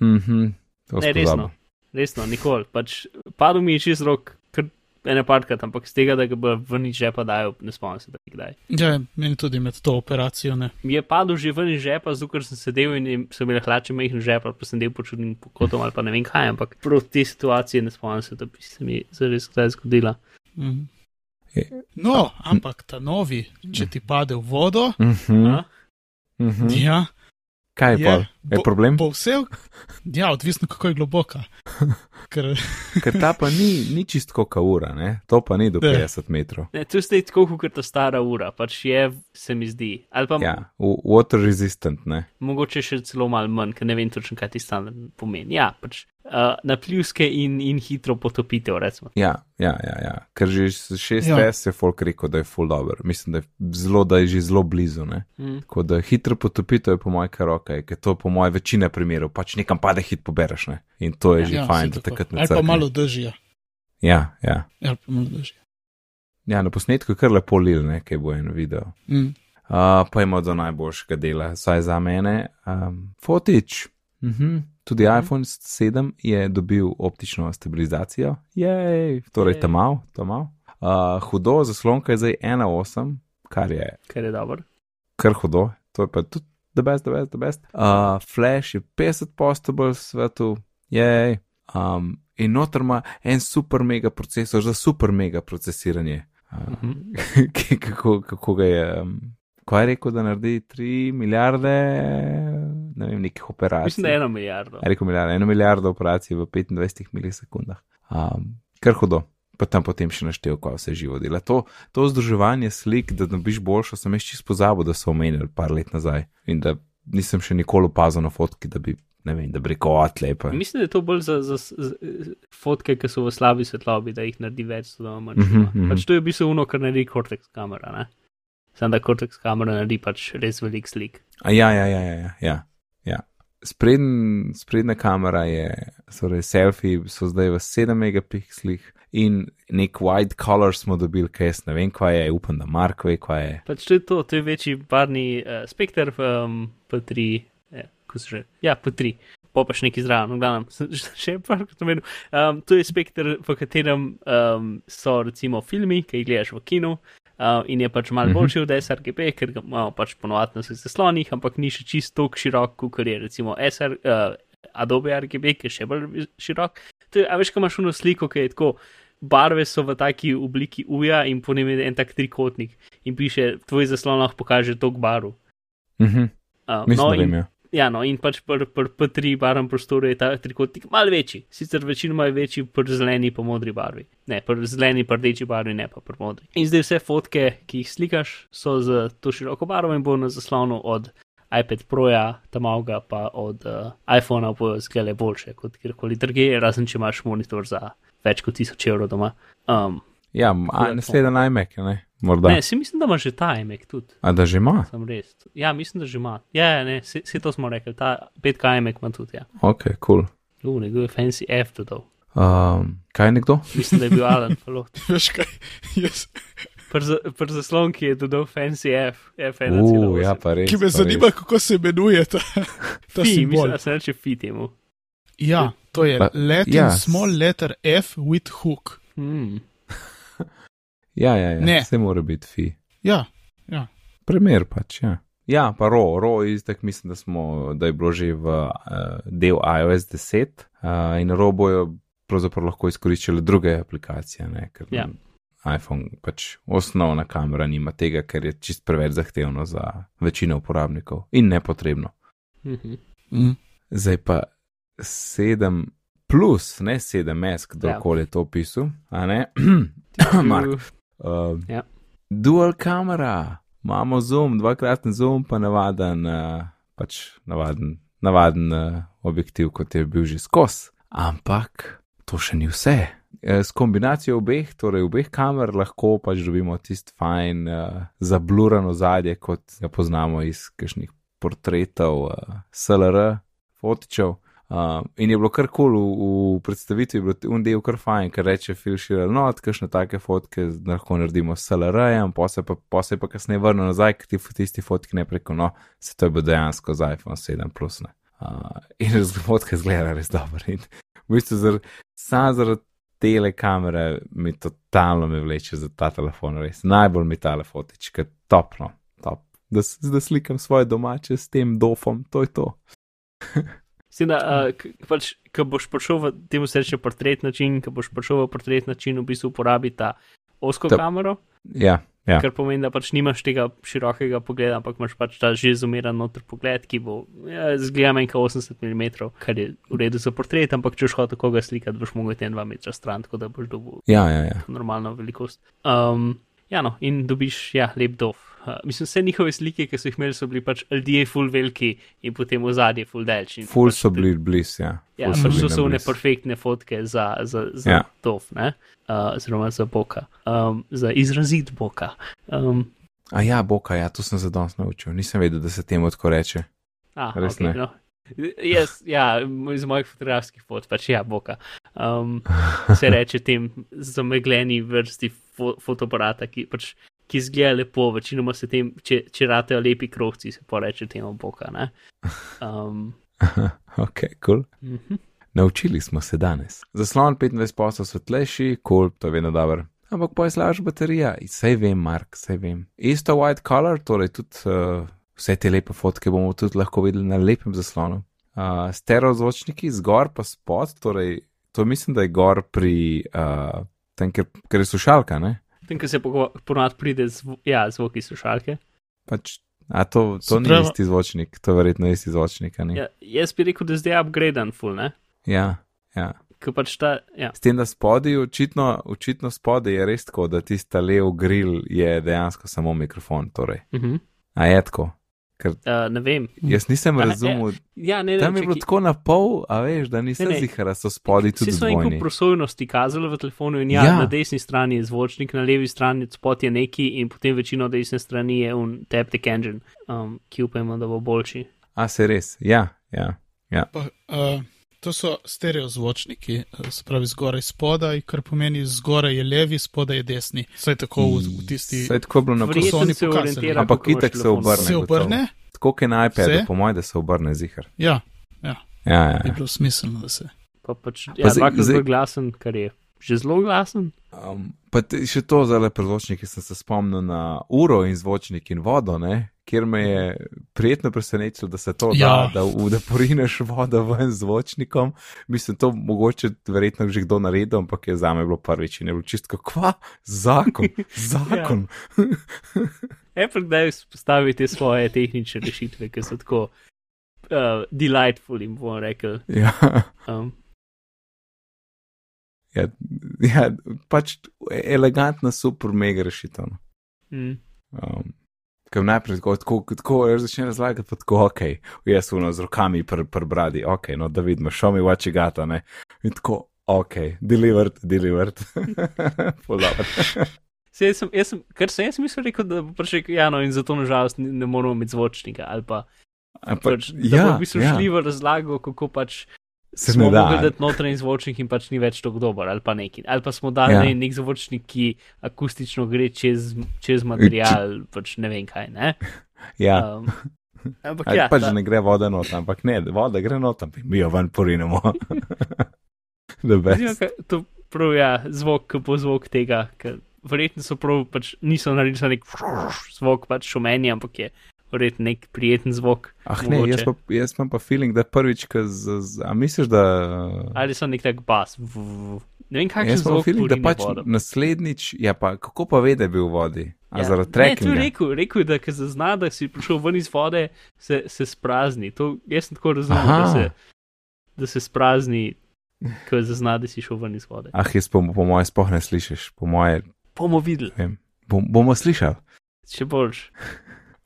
Mhm, to Ne, sem resno. Resno, nikoli. Pač padel mi je čez rok, kar ene parkrat, ampak z tega, da ga bo ven iz žepa dajo, ne spomnim se, da bi kdaj. Ja, meni tudi med to operacijo ne. Mi je padel že ven iz žepa, zato ker sem sedel in je- so bile hlače majhne žepa, pa sem del pod čudnim kotom ali pa ne vem kaj, ampak prav te situacije ne spomnim se, da bi se mi zares kdaj zgodila. Mhm. Je- No, ampak ta novi, če ti pade v vodo, Mhm, A? mhm. ja, Kaj je, pa? Je bo- problem? bo vse, ja, odvisno kako je globoka. Ker, Ker ta pa ni, ni čistko kaura, ne? to pa ni do Ne. 50 metrov. Ne, to je zdaj tako, kot ta stara ura, pač je, se mi zdi. Ali pa ja. Water resistant, ne. mogoče še celo malo manj, ker ne vem točno, kaj ti standard pomeni. Ja, pač uh, na pljuske in, in hitro potopitev, recimo. Ja, ja, ja, ja. ker že s 6 Ja. Je folk rekel, da je full dobro. Mislim, da je, zelo, da je že zelo blizu. Ne? Mm. Tako da hitro potopitev je po mojem kar ok, ker to po mojem večina primerov pač nekam pade hit pobereš. Ne? In to je že ja, fajn, da takrat ne Ali pa malo držja. Ja, ja. Ja, pa malo drži. Ja, na posnetku je kar lepo lil, nekaj bo en video. Mm. Uh, pa ima do najboljšega dela, saj za mene. Um, Fotič. Mhm. Tudi Mhm. iPhone 7 je dobil optično stabilizacijo, jej, torej Jej. tam mal, tam mal. Uh, hudo, zaslonka je zdaj 1.8, kar je Ker je dobro. kar hudo, to je pa tudi the best, the best, the best. Uh, Flash je 50 postable v svetu, jej. Um, in noter ima en super mega procesor za super mega procesiranje. Uh, Mhm. kako, kako ga je. Um, Kaj je rekel, da naredi 3 milijarde, ne vem, nekih operacij? Mislim, da je eno milijardo. Je rekel milijardo, eno milijardo operacij v 25 milisekundah. Um, kar hudo. Pa tam potem še naštel, kaj vse živo dela. To, to združevanje slik, da dobiš boljšo, sem jaz čisto pozabil, da so omenili par let nazaj. In da nisem še nikoli opazil na fotki, da bi, ne vem, da bi rekel, atlepa. Mislim, da je to bolj za, za, za fotke, ki so v slabi svetlobi, da jih naredi več, da manj. Mm mhm. pač to je v bistvu ono, kar naredi Cortex kamera. Ne? Sam da Cortex kamera naredi pač res velik slik. A ja, ja, ja, ja. ja, ja, ja. Spredn, sprednja kamera je, torej selfie so zdaj v 7 megapikslih in nek wide color smo dobili, kaj jaz ne vem, kaj je, upam, da Mark ve, kaj je. Pač to je to, to je večji barni uh, spektr, um, P3, ja, ko se že, ja, P3. Pa pač neki zraven, v glavnem, sem še par kot omenil. Um, to je spektr, v katerem um, so recimo filmi, ki jih gledaš v kinu. Uh, in je pač malo Mhm. boljši od SRGB, ker ga imamo pač ponovadi na svojih zaslonih, ampak ni še čisto tako širok, kot je recimo SR, uh, Adobe RGB, ki je še bolj širok. To je, a veš, kaj imaš uno sliko, ki je tako, barve so v taki obliki uja in po njem je en tak trikotnik in piše, tvoj zaslon lahko pokaže tok baru. Mhm, Uh, mislim, no, da vem, in, ja. ja, no, in pač pri pr, pr P3 barvnem prostoru je ta trikotnik malo večji, sicer večinoma je večji pri zeleni pa modri barvi. Ne, pri zeleni pa rdeči barvi, ne pa pri modri. In zdaj vse fotke, ki jih slikaš, so z to široko barvo in bo na zaslonu od iPad Proja, tamavga pa od uh, iPhona bojo zglede boljše kot kjerkoli drugje, razen če imaš monitor za več kot 1000 evrov doma. Um, Ja, naslednji iMac, ne? Morda. ne, si mislim, da ima že ta iMac tudi. A da že ima? Sem res. Ja, mislim, da že ima. Ja, ja ne, vse to smo rekli, ta 5K iMac ima tudi. Ja. Ok, cool. Uh, nekdo je fancy F dodal. Um, kaj je nekdo? Mislim, da je bil Alan Falot. Veš kaj, jaz, Pri za- pri zaslonki je dodal fancy F, F1. Uh, ja, pa res. ki me zanima, res. kako se imenuje ta, ta Fi, simbol. mislim, da se reče fi temu. Ja, to je Pa- Latin ja. small letter F with hook. Hmm. Ja, ja, ja. Ne. Vse mora biti fi. Ja, Primer pač, ja. Ja, pa ro, ro iztek, mislim, da, smo, da je bilo že v uh, del iOS 10 uh, in ro bojo pravzaprav lahko izkoriščali druge aplikacije, ne, ker Ja. iPhone pač osnovna kamera nima tega, ker je čist preveč zahtevno za večino uporabnikov in nepotrebno. Mhm. mm. Zdaj pa 7 plus, ne 7S, kdorkoli je to opisal, a ne? Mark. Uh, Ja. Dual kamera, imamo zoom, dvakratni zoom, pa navaden, uh, pač navaden, navaden uh, objektiv, kot je bil že skos. Ampak to še ni vse. Eh, S kombinacijo obeh, torej obeh kamer, lahko pač dobimo tisti fajn, uh, zablurano zadje, kot ga poznamo iz kakšnih portretov uh, SLR, fotičev. Uh, in je bilo kar kul cool, v, v predstavitvi, je bil un del kar fajn, ker reče Schiller, no, kakšne take fotke lahko naredimo s SLR-jem, pa se pa, kasneje vrne nazaj, k ti tisti fotki ne preko, no, se to je bilo dejansko z iPhone 7 plus. Uh, in z fotke zgleda res dobro. In v bistvu zar, sam zaradi tele kamere mi totalno me vleče za ta telefon, res najbolj mi tale fotička, topno, top. Da, da slikam svoje domače s tem dofom, to je to. Sina, uh, pač, ko boš prišel v temu se reče portret način, ko boš prišel v portret način, v bistvu uporabi ta osko Ta- kamero, Ja, ja. kar pomeni, da pač nimaš tega širokega pogleda, ampak imaš pač ta že zoomiran noter pogled, ki bo, ja, zgleda manj kot 80 mm, kar je v redu za portret, ampak če boš hotel koga slikati, boš mogel iti en dva metra stran, tako da boš dobil Ja, ja, ja. normalno velikost. Um, ja, no, in dobiš, ja, lep dov. Uh, mislim, vse njihove slike, ki so jih imeli, so bili pač ljudje full veliki in potem v zadnji full delči. Ful so bili blizu, ja. Ja, Ful pač bili to so na one blizu. perfektne fotke za, za, za Ja. dov, ne? Uh, oziroma za boka, um, za izrazit boka. Um, A ja, boka, ja, to sem se danes naučil. Nisem vedel, da se temu tako reče. a, Res okay, ne. no. Jaz, ja, iz mojih fotografskih fot, pač ja, boka. Um, se reče tem zamegljeni vrsti fo fotoaparata, ki, pač, ki zgleda lepo, večinoma se tem, če, če ratejo lepi krokci, se pa reče temu boka. Um, ok, kul. Cool. mm -hmm. Naučili smo se danes. Zaslon 25 posel svetlejši, kul, cool, to je vedno dobro. Ampak pa je slabša baterija, sej vem, Mark, sej vem. Isto white color, torej tudi uh, vse te lepe fotke bomo tudi lahko videli na lepem zaslonu. Uh, stereo zvočniki zgor pa spod, torej to mislim, da je gor pri uh, tem, ker, ker je slušalka, ne? Tem, ker se ponovadi pride zv ja, zvoki slušalke. Pač, a to, to ni isti zvočnik, to je verjetno isti zvočnik? Ja, jaz bi rekel, da je zdaj upgraden full, ne? Ja, ja. Pač ta, ja. S tem, da spodaj, očitno, očitno spodaj je res tako, da tista lev grill je dejansko samo mikrofon. Torej. Uh -huh. A je tako? Ker, uh, ne vem. Jaz nisem razumel. Ja, ne, ne, tam je bilo tako na pol, a veš, da nisem zihar, so spodaj tudi. Vsi so neko prosojnosti kazali v telefonu in ja, ja, na desni strani je zvočnik, na levi strani spod je neki in potem večino desne strani je un taptic engine, um, ki upajmo, da bo boljši. A se res, ja, ja. ja. Pa, uh... To so stereo zvočniki, se pravi zgoraj spodaj, kar pomeni zgoraj je levi, spodaj je desni. Vse tako v, v tisti. Vse tako bilo na prostorni pokazani. Ampak itek se obrne. Se obrne? Tako, kot na iPadu, po mojem, da se obrne zihar. Ja, ja. ja, ja. Je bilo smiselno, da se. Pa pač, ja, pa dvakrat zelo glasen, kar je že zelo glasen. Um, pa te, še to za lepe zvočnike sem se spomnil na uro in zvočnik in vodo, ne? Kjer me je prijetno presenetilo, da se to ja. da, da, da porineš vodo ven z zvočnikom. Mislim, to mogoče verjetno že kdo naredil, ampak je za me bilo prvič in je bilo čisto, kva, zakon, zakon. Apple kdaj vzpostavi te svoje tehnične rešitve, ki so tako uh, delightful, jim bom rekel. Ja. Um, Ja, ja, pač elegantna, super, mega rešitev. mm. Um, Ker najprej tako, tako, tako začne razlagati, pa tako, ok, jaz uno z rokami prebradi, pr ok, no da vidimo, show me what you got, ne. In tako, ok, delivered, delivered. Podobno. Jaz sem, jaz sem, kar sem jaz mislil, rekel, da bo prišel, ja, no in zato nažalost ne moramo imeti zvočnika ali pa. Pa, pač, ja, da bomo v bistvu ja. šli v razlago, kako pač Se smo da. mogli dati notranji zvočnik in pač ni več tako dober ali pa neki. Ali pa smo dali Ja. nek zvočnik, ki akustično gre čez, čez material, pač ne vem kaj, ne. Ja, Um, ampak Ali ja, pač ta, ne gre voda not, ampak ne, voda gre not, ampak mi jo ven porinemo. To prav ja, zvok, ki bo zvok tega, ker verjetno so prav, pač niso naredili nek zvok, pač šumenje, ampak je verjetno nek prijeten zvok. Ah, ne, jaz, mogoče. pa, jaz imam pa feeling, da prvič, z, z, a misliš, da. Ali so nek tak bas. V, v, ne vem, kakšen Jaz imam zvok feeling, da pač vodo. naslednjič, ja pa kako pa ve, da je bil v vodi? A Ja. zaradi Ne, to je trekkinga? rekel, rekel, da ko zazna, da si prišel ven iz vode, se, se sprazni. To, jaz sem tako razumel, Aha. da se, da se sprazni, ko zazna, da si šel ven iz vode. Ah, jaz po, po moje spoh ne slišiš, po moje, Bomo videli, vem, bom, bomo slišali. še boljš.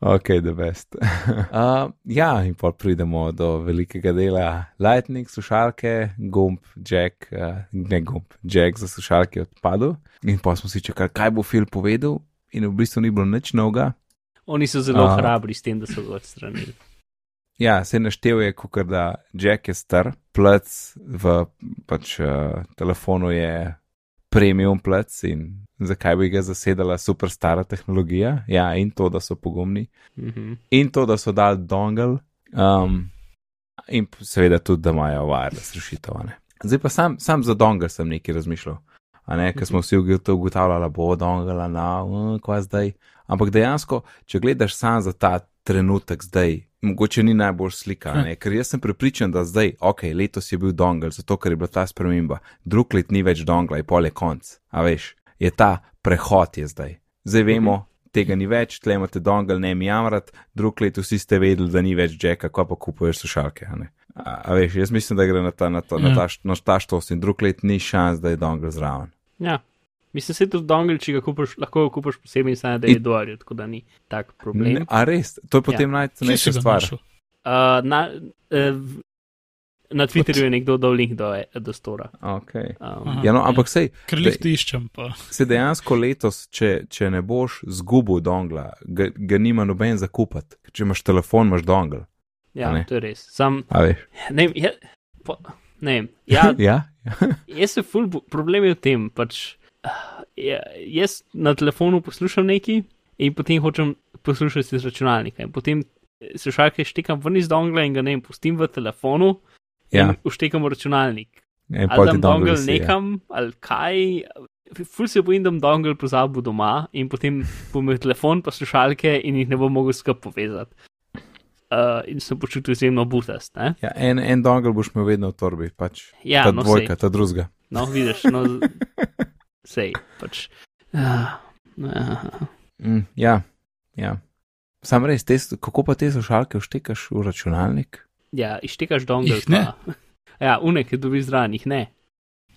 Ok, the best. uh, ja, in pa pridemo do velikega dela. Lightning, slušalke, gumb, jack, uh, ne gumb, jack za slušalke je odpadel. In pa smo si čakali, kaj bo Phil povedal, in v bistvu ni bilo nič novega. Oni so zelo A. hrabri s tem, da so ga odstranili. Ja, se naštel je, kot da Jack je star, plec v pač, uh, telefonu je premium plec in zakaj bi ga zasedala super stara tehnologija. Ja, in to, da so pogumni. Mhm. in to, da so dali dongle, um, in seveda tudi, da imajo wireless rešitev. a ne. Zdaj pa sam, sam za dongle sem nekaj razmišljal. A ne, ker smo vsi ugotavljali, bo dongle, na, uh, kva zdaj. Ampak dejansko, če gledaš sam za ta trenutek zdaj, mogoče ni najbolj slika, ne, ker jaz sem prepričan, da zdaj, ok, letos je bil dongle, zato ker je bila ta sprememba, drug let ni več dongle, je pol je konc, a veš, je ta prehod je zdaj. Zdaj vemo, tega ni več, tle imate dongle, ne mi jamrat, drug let vsi ste vedeli, da ni več jacka, ko pa kupuješ slušalke. A, ne. a, a veš, jaz mislim, da gre na ta, na ta, na Ja. ta, š- na ta štos in drug let ni šans, da je dongle zraven. Ja. Mislim, se tudi dongle, če ga kupiš, lahko ga kupiš posebej, samo da je dolarjev, tako da ni tak problem. Ne, a res, to je potem ja. Najcenejša stvar. Uh, na, uh, na Twitterju je nekdo dal link do, do Stora. Okay. Um, Aha. Ja, no, ampak sej, Ker jih ti iščem, pa. se dejansko letos, če, če ne boš zgubil dongla, ga, ga nima noben zakupati. Če imaš telefon, imaš dongle. Ja, to je res. Sam, A veš? ne ja, po, ne. Ja, Ja, jaz se ful, problem je v tem, pač, ja, jaz na telefonu poslušam nekaj in potem hočem poslušati z računalnika. In potem eh, slušalke štekam ven iz dongla in ga ne pustim v telefonu ja. uštekam računalnik. En Ali pol da ti dongle visi, ja. nekam, ali kaj. Ful se bojim, da bom dongle pozabil doma in potem bom imel telefon pa slušalke in jih ne bom mogel skupaj povezati. Uh, in sem počutil izjemno butast. Ne? Ja, en, en dongle boš imel vedno v torbi, pač. Ja, ta no, dvojka, sej. ta drugega. No, vidiš, no, sej, pač. Uh, uh, Mm, ja, ja. Sam res, te, kako pa te slušalke vštekaš v računalnik? Ja, ištekaš dongle. Jih ne. Pa, ja, unek, ki dobi zraven, jih ne.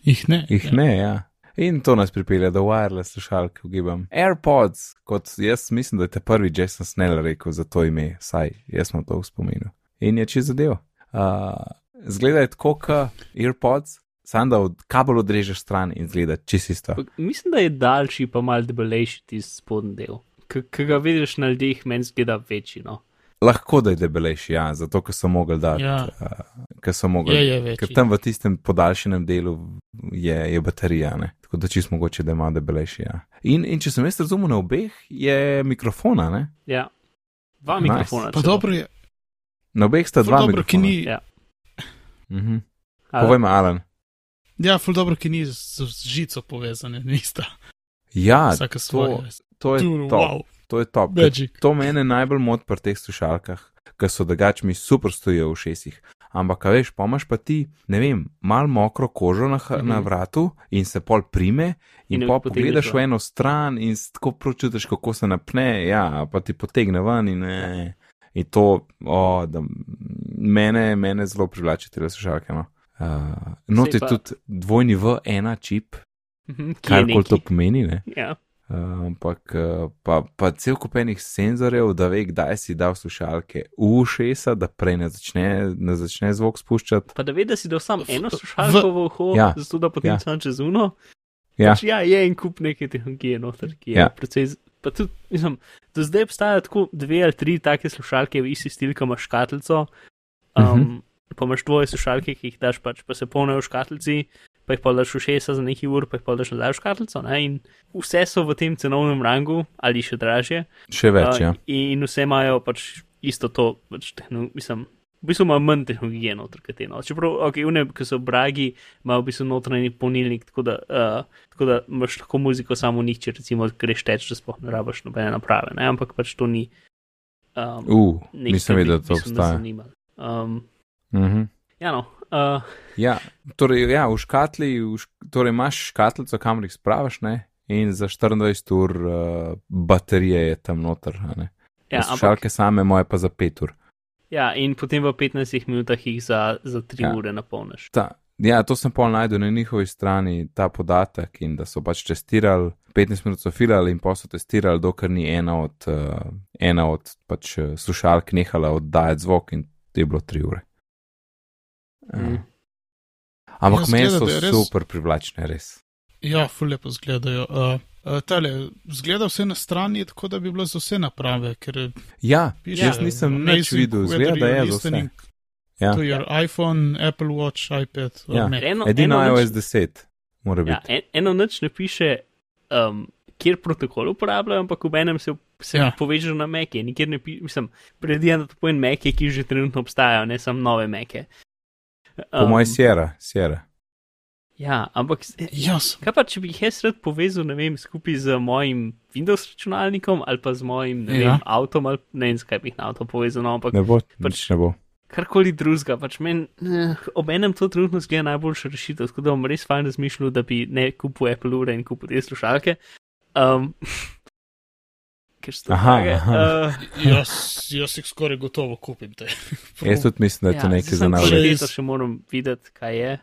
Jih ne. Jih ne, ja. In to nas pripelje do wireless slušalk, ugibam. AirPods, kot jaz mislim, da je te prvi Jason Snell rekel za to ime, saj jaz sem to v spominu. In je čez zadev. Uh, zgleda je tako, kot AirPods, sam da od kabel odrežeš stran in zgleda čisto isto. Mislim, da je daljši, pa mal debelejši tisti spodnji del. Ki ga vidiš na ljudeh, meni zgleda večji. Lahko da je debelejši, ja, zato ker so mogli dati. Ja. Uh, ker so mogli. Je, je več. Ker tam v tistem podaljšanem delu je, je baterija, ne? tako da čisto mogoče, da ima debelejši. Ja. In, in če sem jaz razumel, na obeh je mikrofona, ne? Ja, dva Nice. mikrofona. Pa dobro je, na obeh sta ful dva dobro, mikrofona. ni. Ja. Mhm. Povej mi, Alan. Ja, ful dobro, ki ni z, z žico povezane, nista. Ja, Vsaka to, svoja. to je top. wow, To je top. To mene najbolj moti pri teh slušalkah, ker so drugač mi super stojijo v šesih. Ampak, veš, pomaš pa ti, ne vem, mal mokro kožo na, mm Mhm. -hmm. na vratu in se pol prime in, In pa pogledaš v eno stran in tako pročutiš, kako se napne, ja, pa ti potegne ven in ne. In to, o, da mene, mene zelo privlači te slušalke. No. Uh, Not je pa- tudi dvojni v ena čip, ki je kar koli to pomeni, ne. Ja. Ampak uh, pa, pa cel kupenih senzorjev, da ve, kdaj si dal slušalke v ušesa, da prej ne začne, ne začne zvok spuščati. Pa da ve, da si dal samo eno slušalko v uho, Ja. zato da potem Ja. sam čez uno. Ja. Pač, ja, je en kup neke tehnologije noter, ki je Ja. precej. Pa tudi, mislim, do zdaj obstajajo tako dve ali tri take slušalke v isti stil, ki imaš škatlico. Um, Mhm. uh -huh. Pa imaš dvoje slušalke, ki jih daš pač, pa se polnijo v škatlici, pa jih pa daš v šesa za nekaj ur, pa jih pa daš nazaj v škatlico. Ne? In vse so v tem cenovnem rangu ali še dražje. Še več, ja. Uh, in vse imajo pač isto to, pač tehno, mislim, v bistvu ima manj tehnologije noter, kot te. No. Čeprav, ok, une, ki so bragi, imajo v bistvu notranji polnilnik, tako da, uh, tako da imaš lahko muziko samo v njih, če recimo greš teč, da sploh ne rabaš nobene naprave, ne? ampak pač to ni. Um, Uh, nisem vedel, da to obstaja. Um, Mhm. Ja, no. Uh, Ja, torej, ja, v škatli, v šk torej imaš škatlico, kamor jih spravaš, ne? In za 24 ur uh, baterije je tam noter. ja, ampak, Slušalke same, moje pa za 5 ur. ja, in potem v 15 minutah jih za, za 3 Ja. ure napolniš. Ta, ja, to sem pol najdel na njihovi strani, ta podatek in da so pač testirali, 15 minut so filali in pa so testirali, dokler ni ena od, uh, ena od pač, slušalk nehala oddajati zvok in to je bilo 3 ure. Uh, Mm. Ampak Ja, meni so je res- super privlačne, res. Ja, ful lepo izgledajo. Uh, uh, tale, zgleda vse na strani, tako da bi bilo za vse naprave, ker Ja, piše, jaz nisem nič amazing videl, zgleda, da je za vse. Ja. To your iPhone, Apple Watch, iPad, or Ja. Eno, Edino eno iOS nič- 10 mora Ja, biti. en, eno nič ne piše, um, kjer protokol uporabljajo, ampak v enem se, se Ja. ja. poveže na meke. Nikjer ne piše, mislim, predvidevam, da to pomeni meke, ki že trenutno obstajajo, ne samo nove meke. Po mojem Sierra, Sierra. Ja, ampak Jaz. kaj pa, če bi jih jaz rad povezal, ne vem, skupaj z mojim Windows računalnikom ali pa z mojim, ne Ja. vem, avtom ali ne vem, skaj bi jih na avto povezal, no, ampak Ne bo, Pač- ne bo. karkoli drugega. Pač men, eh, ob enem to trenutno zgleda najboljša rešitev, tako da bom res fajn razmišljal, da bi ne kupil Apple ure in kupil te slušalke. Um, ker so Aha, drage. aha. Uh, Jaz, jaz jih skoraj gotovo kupim. Jaz tudi mislim, da je to nekaj za Ja, zdaj sem nas. kvaliteto še moram videti, kaj je.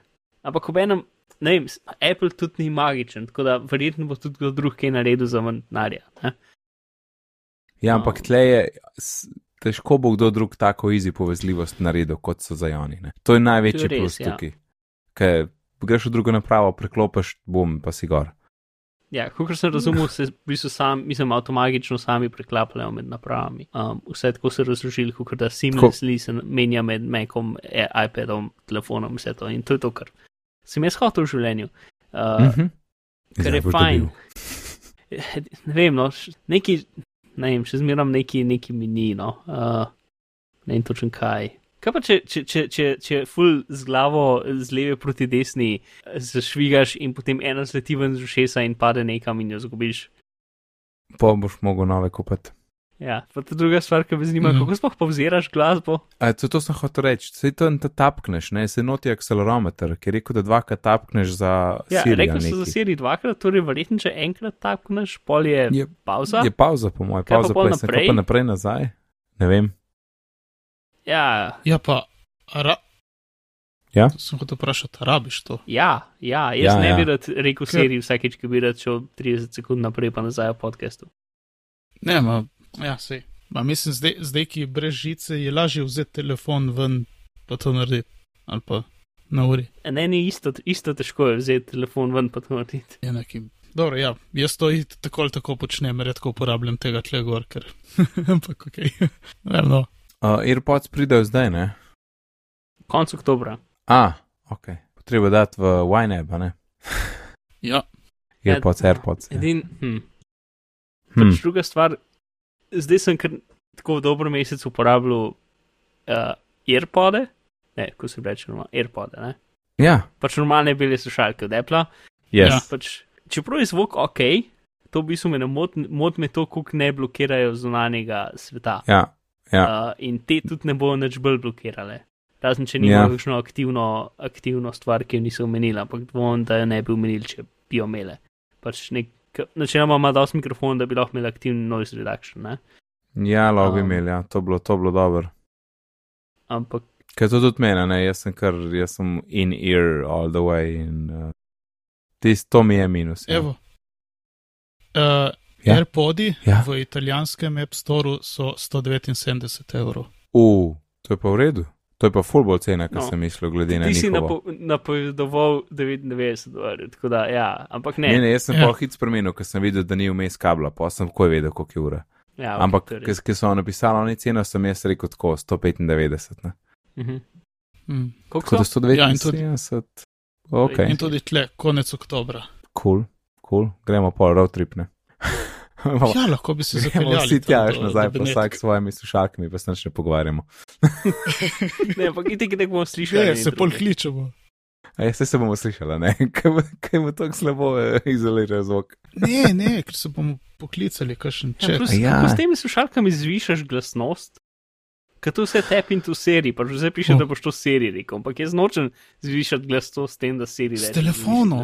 Ampak ob enem, ne vem, Apple tudi ni magičen, tako da verjetno bo tudi kdo drug kaj naredil za ne. Ja, ampak Um, tle je, težko bo kdo drug tako easy povezljivost naredil, kot so za Joni. Ne? To je največji plus ja. tukaj. Ker greš v drugo napravo, preklopiš, bom pa si gor. Ja, kot sem razumel, se v bistvu sam, mislim, avtomatično sami preklapljajo med napravami. Um, vse tako se razložili, kot da seamlessly se menja med Macom, e- iPadom, telefonom, vse to. In to je to, kar sem jaz hotel v življenju. Uh, Uh -huh. Kar je fajn. Ne vem, no, neki, ne vem, še zmeram neki, neki mini, no. Uh, ne vem točen kaj. Kaj pa če, če, če, če, če ful z glavo z leve proti desni eh, zašvigaš in potem ena zleti ven z ušesa in pade nekam in jo zgubiš? Pa boš mogel nove kupiti. Ja, pa ta druga stvar, ki me zanima, mm. kako sploh povziraš glasbo? A, to, to sem hotel reči, se to ta tapkneš, ne, se noti akcelerometer, ki je rekel, da dvakrat tapkneš za Ja, Siri. rekel sem za Siri dvakrat, torej verjetno, če enkrat tapkneš, pol je, Je- pauza. Je pauza, po mojem, pa pauza, pol pa je se naprej? pa naprej nazaj. Ne vem. Ja, Ja, pa, ra... Ja? Sem hotel vprašati, rabiš to? ja, ja, jaz Ja, ja, ne ja. bi rad rekel Siri vsakeč, ki bi rad šel 30 sekund naprej pa nazaj v podkastu. Ne, ma, ja, sej. Ma, mislim, zdaj, zdaj, ki je brez žice, je lažje vzeti telefon ven, pa to narediti. Ali pa na uri. Ne, ni isto, isto težko je vzeti telefon ven pa to narediti. Je neki. Dobro, ja, jaz to tako ali tako počnem, redko uporabljam tega tle gor, ker. Ampak ok. Ne vem, no. Uh, AirPods pridejo zdaj, ne? Konec oktobra. A, ok. Potreba dati v YNAB, ne? Ja, AirPods, AirPods. Ja. Edin, hm. Hm. Pač druga stvar, zdaj sem kar tako v dobro mesec uporabljal uh, AirPode, ne, ko se reče, normalno, AirPode, ne. Ja, Pač normalne bele slušalke od Apple. yes. Ja. Pač, čeprav je zvok ok, to v bistvu me ne moti, mot me to, kako ne blokirajo zunanjega sveta. ja. Ja. Uh, in te tudi ne bojo nič bolj blokirale. Razen če nimajo Ja. kakšno aktivno, aktivno stvar, ki jo niso omenili, ampak dvomim, da jo ne bi omenili, če bi jo imele. Pač nek, načeloma ima dosti mikrofon, da bi lahko imeli aktivni noise reduction, ne? Ja, lahko bi Um, imeli, ja. to bilo, to bilo dobro. Ampak Ker to tudi meni, ne, jaz sem kar, jaz sem in ear all the way in uh, tis, to mi je minus. Ja. evo. Uh, Ja. AirPodi Ja. v italijanskem App Storeu so 179 evrov. U, to je pa v redu. To je pa full bolj cena, kot No. sem mislil, glede na ti si napo, napovedoval 99 dolarjev, tako da ja, ampak ne. Ne, ne, jaz sem Ja. pa hit spremenil, ker sem videl, da ni vmes kabla, pa sem takoj vedel, koliko je ura. ja, Okay, Ampak, to je res. ker so napisali oni ceno, sem jaz rekel tako 195. Ne? Mhm. Mm. Koliko so? 179. Ja, in tudi- Ok, In tudi tle, konec oktobra. cool, cool. gremo pol road trip. Ne? Ja, lahko bi se zapeljali. vsi tja, veš nazaj, do pa vsak s svojimi slušalkami, pa se nič ne pogovarjamo. Ne, ampak itek, da bomo slišali. Ne, eni se pol kličemo. A ja, se bomo slišali, ne? Kaj mu tako slabo eh, izolira zvok. Ne, ne, ker se bomo poklicali, kakšen Ja, čet. plus, Ja. s temi slušalkami zvišaš glasnost? Ker to vse tep in tu seri, pa že piše, Oh. da boš to seri rekel, ampak jaz nočem zvišati glasnost s tem, da seri S reče. telefonom.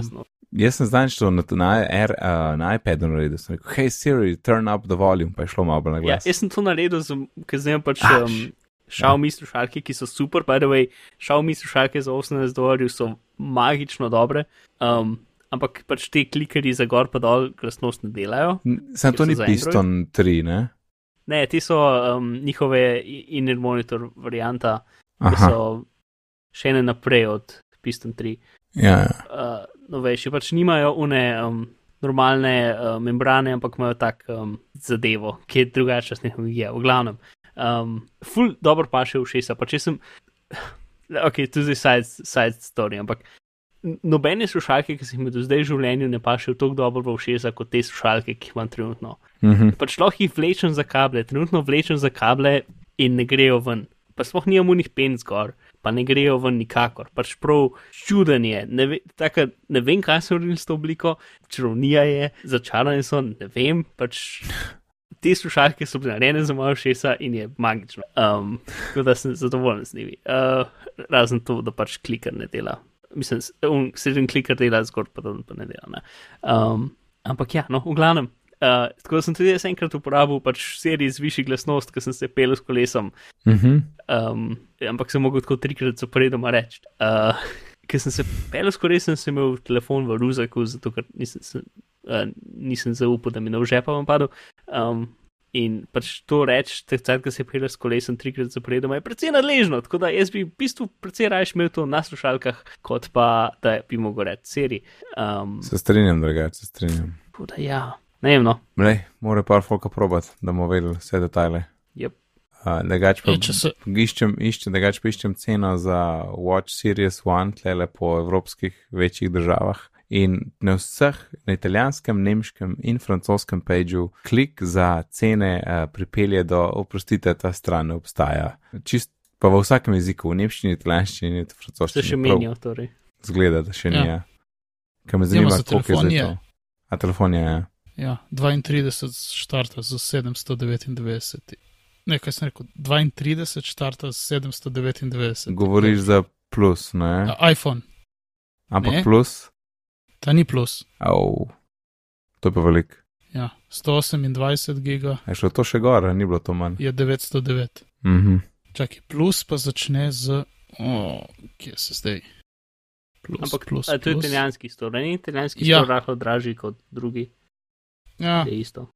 Jaz sem zdaj to na, na, R, uh, na iPadu naredil, sem rekel, hej Siri, turn up the volume, pa je šlo malo na Ja, glas. jaz sem to naredil, ker zdaj pač Ah, um, Xiaomi slušalke, ki so super, by the way, Xiaomi slušalke za 18 dolarjev so magično dobre, um, ampak pač te klikerji za gor pa dol glasnost ne delajo. Sem to ni Piston 3, ne? Ne, ti so um, njihove i- inner monitor varianta, ki so še ene naprej od Piston 3. ja, ja. Uh, novejši pač nimajo une um, normalne uh, membrane, ampak imajo tak um, zadevo, ki je drugačna tehnologija. V glavnem, um, ful dobro pa še všesa. Pa če sem, ok, tu zdaj side, side story, ampak nobene slušalke, ki sem jih do zdaj v življenju ne pašel tako dobro v všesa kot te slušalke, ki jih imam trenutno. Mhm. Pač lahko jih vlečem za kable, trenutno vlečem za kable in ne grejo ven. Pa sploh nimam unih pen zgor, pa ne grejo ven nikakor. Pač prav čuden je. Ne, ve, taka, ne vem, kaj so naredili s to obliko, čarovnija je, začarani so, ne vem. Pač te slušalke so bile narejene za moja šesa in je magično. Um, tako da sem zadovoljen z njimi. Uh, razen to, da pač kliker ne dela. Mislim, se že kliker dela zgor, pa da pa ne dela. Ne. Um, ampak ja, no, v glavnem. Uh, tako da sem tudi jaz enkrat uporabil pač serij z višji glasnost, ker sem se pel s kolesom, Mhm. um, ampak sem mogel tako trikrat zaporedoma reči. Uh, ker sem se pel s kolesom, sem imel telefon v ruzaku, zato ker nisem, se, uh, nisem zaupal, da mi ne v žepa bom padel. Um, in pač to reči, takrat, ko se pel s kolesom trikrat zaporedoma, je precej nadležno. Tako da jaz bi v bistvu precej raje imel to na slušalkah, kot pa da bi mogel reči serij. Um, Se strinjam, drugače se strinjam. Tako da ja, ne vem, no. Lej, mora pa folka probat, da bomo vedeli vse detajle. Yep. Uh, Drugač pa Ja, če se, iščem, iščem, drugač pa iščem ceno za Watch Series 1, tlele po evropskih večjih državah. In na vseh, na italijanskem, nemškem in francoskem pageu, klik za cene uh, pripelje do, oprostite, ta stran ne obstaja. Čist pa v vsakem jeziku, v nemščini, italijanščini in Se francoščini. še prav menijo, torej. Zgleda, da še Ja. ni. Ja. Kaj me zanima, ma za koliko je je. to. A telefon je, ja. Ja, 32 štarta z 799. Ne, kaj sem rekel, 32 štarta z 799. Govoriš za plus, ne? A, iPhone, Ampak ne. plus? ta ni plus. Au. To je pa velik. Ja, 128 giga Je šlo to še gor, ni bilo to manj. je 909. Mhm. Čakaj, plus pa začne z. O, kje se zdaj? Plus, Ampak plus, a, to je plus. italijanski stor, ni italijanski Ja. stor rahlo dražji kot drugi, Ja, je isto.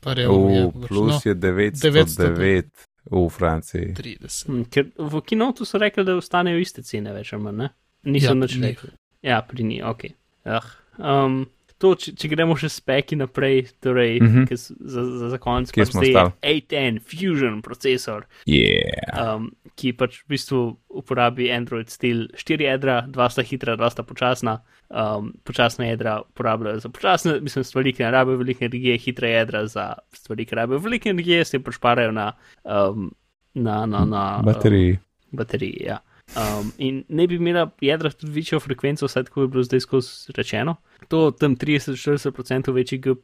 pa revo je. U, plus je 909 v Franciji. 30. Hm, ker v kinotu so rekli, da ostanejo iste cene, več ali manj, ne? Niso Ja, nič ni. rekli. Ja, pri njih, ok. Ah, um, to, če, če gremo še speki naprej, torej, Mhm. -huh. za, za, za konec, pač smo zdaj je ostali? A10 Fusion procesor, Yeah. um, ki pač v bistvu uporabi Android stil 4 jedra, dva sta hitra, dva sta počasna. Um, počasna jedra uporabljajo za počasne, mislim, stvari, ki ne rabijo veliko energije, hitre jedra za stvari, ki rabijo veliko energije, se pač šparajo na, um, na, na, na um, Bateriji. bateriji. Ja. Um, in ne bi imela jedra tudi večjo frekvenco, vsaj tako je bilo zdaj skozi rečeno. To tam 30-40% večji G, uh,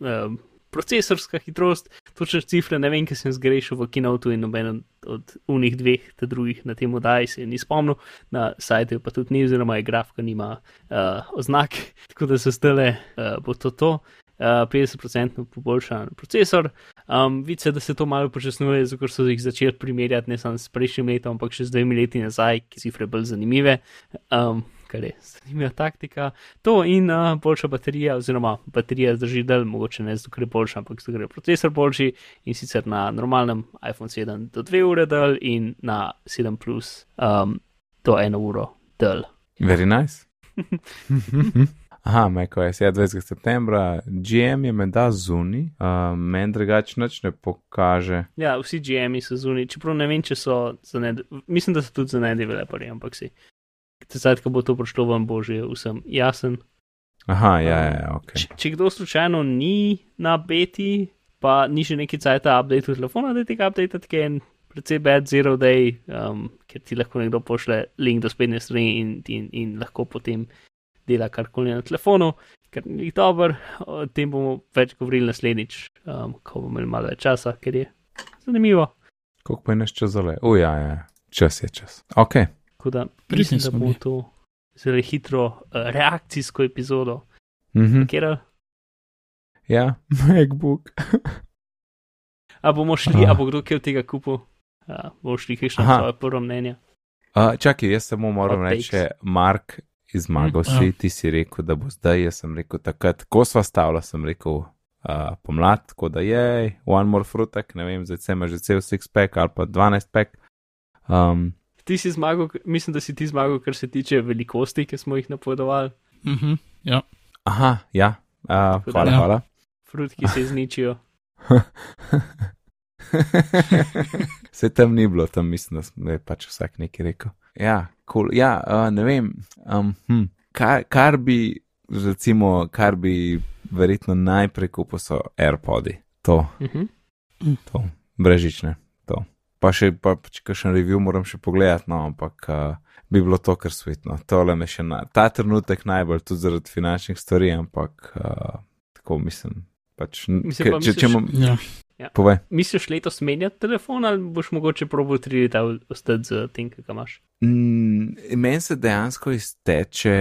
um, procesorska hitrost, točne cifre, ne vem, ker sem zgrešil v kinotu in noben od unih dveh, te drugih na tem oddaji se ni spomnil, na sajtu pa tudi ni, oziroma je grafika nima uh, oznak, tako da se stele uh, bo to to. Uh, 50% poboljšan procesor. Um, Vidi se, da se to malo počasnjuje, zato so jih začeli primerjati ne samo s prejšnjim letom, ampak še z dvemi leti nazaj, ki cifre bolj zanimive. Um, kar je zanimiva taktika. To in uh, boljša baterija, oziroma baterija zdrži del, mogoče ne zato, ker je boljša, ampak zato, ker je procesor boljši in sicer na normalnem iPhone 7 do 2 ure del in na 7 Plus um, do 1 uro del. Very nice. Aha, Meko je 27. septembra, GM je menda zuni, uh, meni drugače nič ne pokaže. Ja, vsi GM-ji so zunaj, čeprav ne vem, če so za ne, mislim, da so tudi za ne developerje, ampak si. Zdaj, ko bo to prišlo, vam bo že vsem jasen. Aha, ja, ja, ja, ok. Če, če kdo slučajno ni na beti, pa ni še neki cajt update v telefonu, da tega update je en precej bad zero day, um, ker ti lahko nekdo pošle link do spletne strani in, in, in lahko potem dela karkoli na telefonu, ker ni dober. O tem bomo več govorili naslednjič, um, ko bomo imeli malo več časa, ker je zanimivo. Koliko pa je naš čas zale? O, ja, ja, čas je čas. Ok. Tako da mislim, da bili. to zelo hitro uh, reakcijsko epizodo. Mhm. Ker Ja, MacBook. a bomo šli, Ah. a bo kdo kaj od tega kupil, a bomo šli na svoje prvo mnenje. Uh, čakaj, jaz samo moram Hot reči, takes. Mark izmagal Mm, si, ja. ti si rekel, da bo zdaj, jaz sem rekel takrat, ko sva stavila, sem rekel uh, pomlad, tako da je, one more frutek, ne vem, zdaj se ima že cel six pack ali pa 12 pack. Um, Ti si zmagal, mislim, da si ti zmagal, kar se tiče velikosti, ki smo jih napovedovali. Mhm, ja. aha, ja, uh, da- hvala, Ja. hvala. Frut, ki se izničijo. Se tam ni bilo, tam mislim, da je pač vsak nekaj rekel. Ja, cool. ja uh, ne vem, um, hm, kar, kar bi, recimo, kar bi verjetno najprej kupil, so AirPodi. To, Mhm. to, brežične. Pa še, pa, če kakšen review moram še pogledati, no, ampak uh, bi bilo to kar svetno. Tole me še na ta trenutek najbolj, tudi zaradi finančnih stvari, ampak uh, tako mislim. Pač, Mislim pa, če, če misliš- imam, ja. povej. Misliš letos menjati telefon ali boš mogoče probil tri leta ostati z tem, kaj ga imaš? Mm, meni se dejansko izteče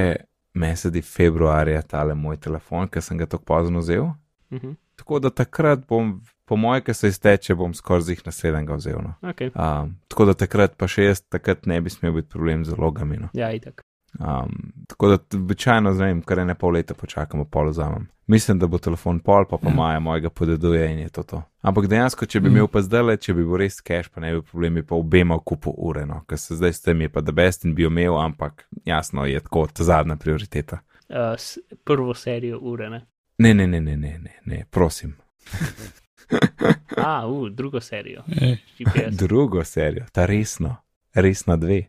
mesec februarja tale moj telefon, ker sem ga tako pozno vzel. Mhm. Tako da takrat bom, po moje, ki se izteče, bom skoraj zih naslednjega vzel. No. Okay. Um, tako da takrat pa še jaz, takrat ne bi smel biti problem z logami. No. Ja, itak. Um, tako da običajno, ne vem, kar ne pol leta počakamo, pol vzamem. Mislim, da bo telefon pol, pa pa Ja. maja mojega podeduje in je to to. Ampak dejansko, če bi imel pa zdaj, če bi bil res cash, pa ne bi bil problem, bi pa obema kupu ure, no, ker se zdaj s tem je pa da best in bi imel, ampak jasno je tako, ta zadnja prioriteta. Uh, prvo serijo ure, ne. Ne, ne, ne, ne, ne, ne, ne prosim. A, uh, drugo serijo. Ej, GPS. Drugo serijo, ta resno, resna dve.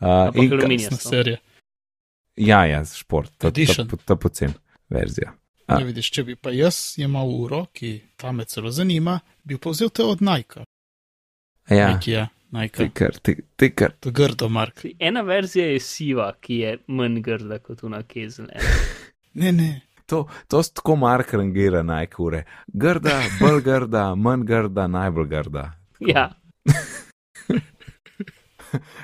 Uh, in, aluminij. resna serija. ja, ja, šport, ta, ta, ta, ta pocen verzija. Ja, vidiš, če bi pa jaz imel uro, ki ta me celo zanima, bi pa vzel te od Nike. Ja, Nike je, Nike. ti kar, ti, ti kar. To grdo, Mark. Ena verzija je siva, ki je manj grda kot una kezel. Ne, ne. To, to so tako mark rangira najkure. Grda, bolj grda, manj grda, najbolj grda. Ja,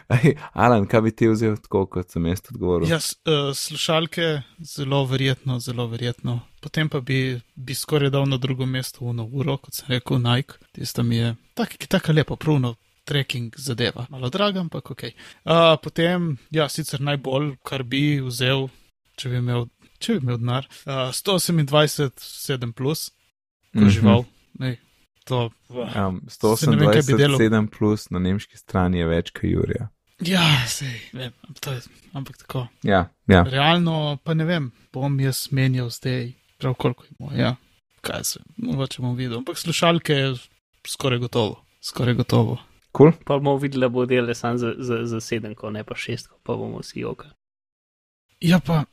Ej, Alan, kaj bi ti vzel tako, kot sem jaz odgovoril? Jaz, uh, slušalke, zelo verjetno, zelo verjetno. Potem pa bi, bi skoraj dal na drugo mesto uno uro, kot sem rekel, Nike. Tista mi je tak, tako lepo, pruno. Trekking zadeva, malo draga, ampak ok. Uh, potem, ja, sicer najbolj, kar bi vzel, če bi imel, če bi imel denar, uh, 128, 7 plus, ko Mhm. žival. Nej, to, uh, Um, Saj ne vem, kaj bi delal. 128, plus na nemški strani je več kot Jurija. ja, sej, vem, to je, ampak tako. Ja, ja. Realno pa ne vem, bom jaz menjal zdaj, prav koliko ima. Ja, kaj se, mogoče bom videl. Ampak slušalke je skoraj gotovo, skoraj gotovo. Cool. pa bomo videli, da bo dele sam za, za, za sedemko, ne pa šestko, pa bomo vsi joka. Ja, pa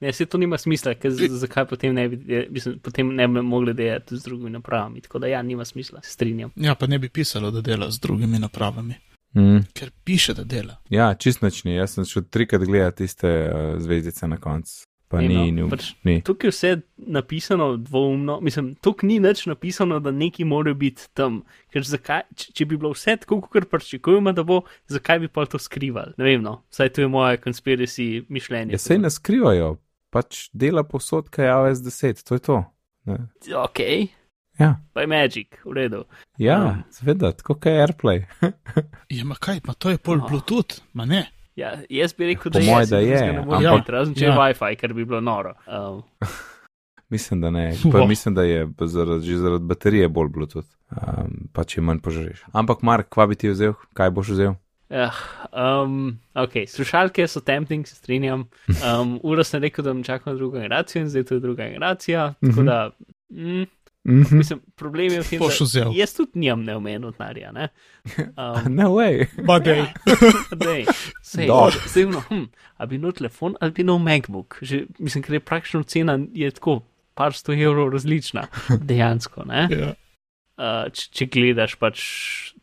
Ne, se to nima smisla, ker zakaj potem ne bi, mislim, potem ne bi mogli delati z drugimi napravami. Tako da ja, nima smisla, se strinjam. ja, pa ne bi pisalo, da dela z drugimi napravami, Mm. ker piše, da dela. Ja, čist načni. Jaz sem šel trikrat gledati tiste uh, zvezdice na koncu. Pa Ne, ni, no, ni, pač ni. Tukaj je vse napisano dvoumno, mislim, tukaj ni nič napisano, da neki mora biti tam. Ker zakaj, če, če bi bilo vse tako, kot pričakujemo, da bo, zakaj bi pa to skrivali? Ne vem, no, vsaj to je moje konspiracy mišljenje. Ja, sej ne skrivajo, pač dela posod, kaj je AWS 10, to je to. Ne. Ok, Ja, pa je Magic, v redu. ja Um. seveda, tako kot je AirPlay. Ja, ma kaj, pa to je pol Oh. Bluetooth, ma ne. Ja, jaz bi rekel, da moje, je, da je, ne more ampak- biti, razen če Ja. je WiFi, ker bi bilo noro. Um, Mislim, da ne. Pa mislim, da je zaradi, že zaradi baterije bolj Bluetooth, um, pa če manj požreš. Ampak, Mark, kva bi ti vzel, kaj boš vzel? Uh, um, ok, slušalke so tempting, se strinjam. Um, uro sem rekel, da bom čakal na drugo generacijo in zdaj to je druga generacija. Tako Mhm. da, mm, Mhm. mislim, problem je v tem, da vzel. jaz tudi nimam neomenjeno denarja. Ne? Um, No way. Dej, sej, zdaj, no, hm, a bi nov telefon ali bi nov MacBook. Že, mislim, ker je praktično cena je tako par sto evrov različna, dejansko. Ne? Ja. Uh, če, če gledaš pač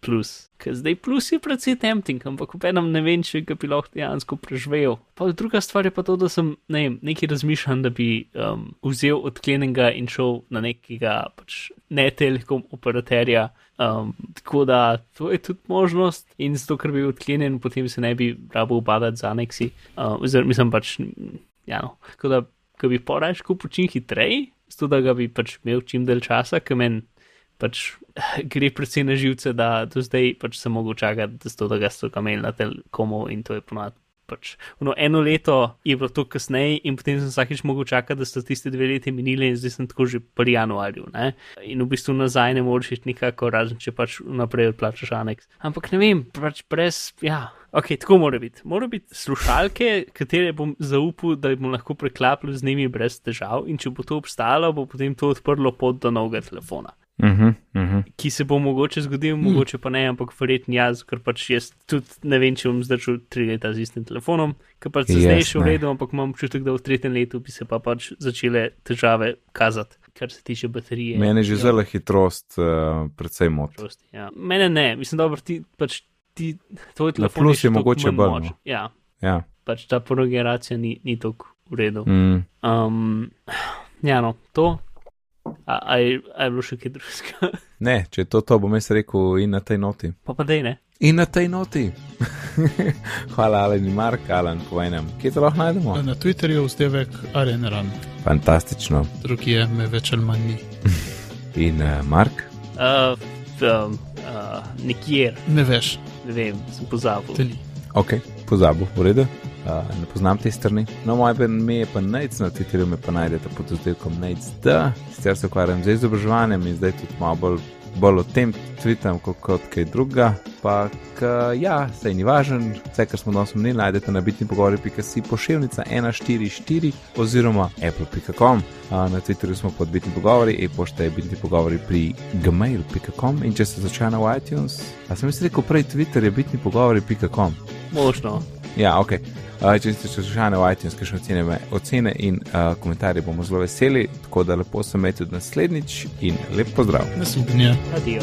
plus. Ker zdaj plus je precej tempting, ampak v enem ne vem, če ga bi lahko dejansko preživel. Pa druga stvar je pa to, da sem ne vem, nekaj razmišljal, da bi um, vzel odklenjenega in šel na nekega pač ne telekom operaterja. Um, tako da to je tudi možnost in zato, ker bi bil odklenjen, potem se ne bi rabo ubadati za aneksi. Uh, oziroma, mislim pač, ja no. Tako da, ga bi porajš kupil čim hitreje, zato da ga bi pač imel čim dalj časa, ker meni pač gre predvsem na živce, da do zdaj pač sem mogel čakati, da, so ga imeli na telekomu in to je ponovadi. Pač, no, eno leto je bilo to kasneje, in potem sem vsakeč mogel čakati, da so tiste dve leti minili, in zdaj sem tako že pri januarju. Ne? In v bistvu nazaj ne moreš iti nikako, razen če pač naprej odplačaš aneks. Ampak ne vem, pač brez, ja, ok, tako mora biti. Mora biti slušalke, katere bom zaupal, da bom lahko preklapljal z njimi brez težav, in če bo to obstalo, bo potem to odprlo pot do novega telefona Uh -huh, uh -huh. ki se bo mogoče zgodil, hmm. mogoče pa ne, ampak verjetno jaz, ker pač jaz tudi ne vem, če bom zdržal tri leta z istim telefonom, ker pač se Jaz zdaj še v redu, ampak imam občutek, da v tretjem letu bi se pa pač začele težave kazati, kar se tiče baterije. Mene že Ja, zelo hitrost uh, predvsej moti. prosti, Ja. Mene ne, mislim, da ti pač ti, tvoj telefon plus še je toliko mogoče bolj. Ja, Ja. pač ta prva generacija ni, ni tako v redu. Mm. Um, ja, no, to. A, a, je, a je bilo še kaj drugega? Ne, če je to, to bom jaz rekel in na tej noti. pa pa dej ne. In na tej noti. Hvala, Alen in Mark, Alen, po enem. Kje to lahko najdemo? Na Twitterju vzdevek Areneran, Fantastično. drugi je me več ali manj ni. In uh, Mark? Uh, um, uh, nikjer, Ne veš, ne vem, sem pozabil. te ni. Ok, pozabil, v redu. Uh, ne poznam te strani. No, moje ime je pa Nec, na Twitterju me pa najdete pod oddelkom Nec, sicer se ukvarjam z izobraževanjem in zdaj tudi malo bolj bolj o tem tvitam kot, kot kaj druga. Pa, k, ja, sej ni važen, vse, kar smo danes omenili, najdete na bitni pogovori.si pošiljnica 144 oziroma apple.com. Na Twitterju smo pod bitni pogovori, e-pošta je bitni pogovori pri gmail.com in če se začne na iTunes, a sem si rekel prej Twitter je bitni pogovori.com. Možno. Ja, ok. Uh, če ste se slušali v iTunes, kakšne ocene, ocene in uh, komentarje bomo zelo veseli, tako da lepo se tudi naslednjič in lep pozdrav. Naslednje. Adijo.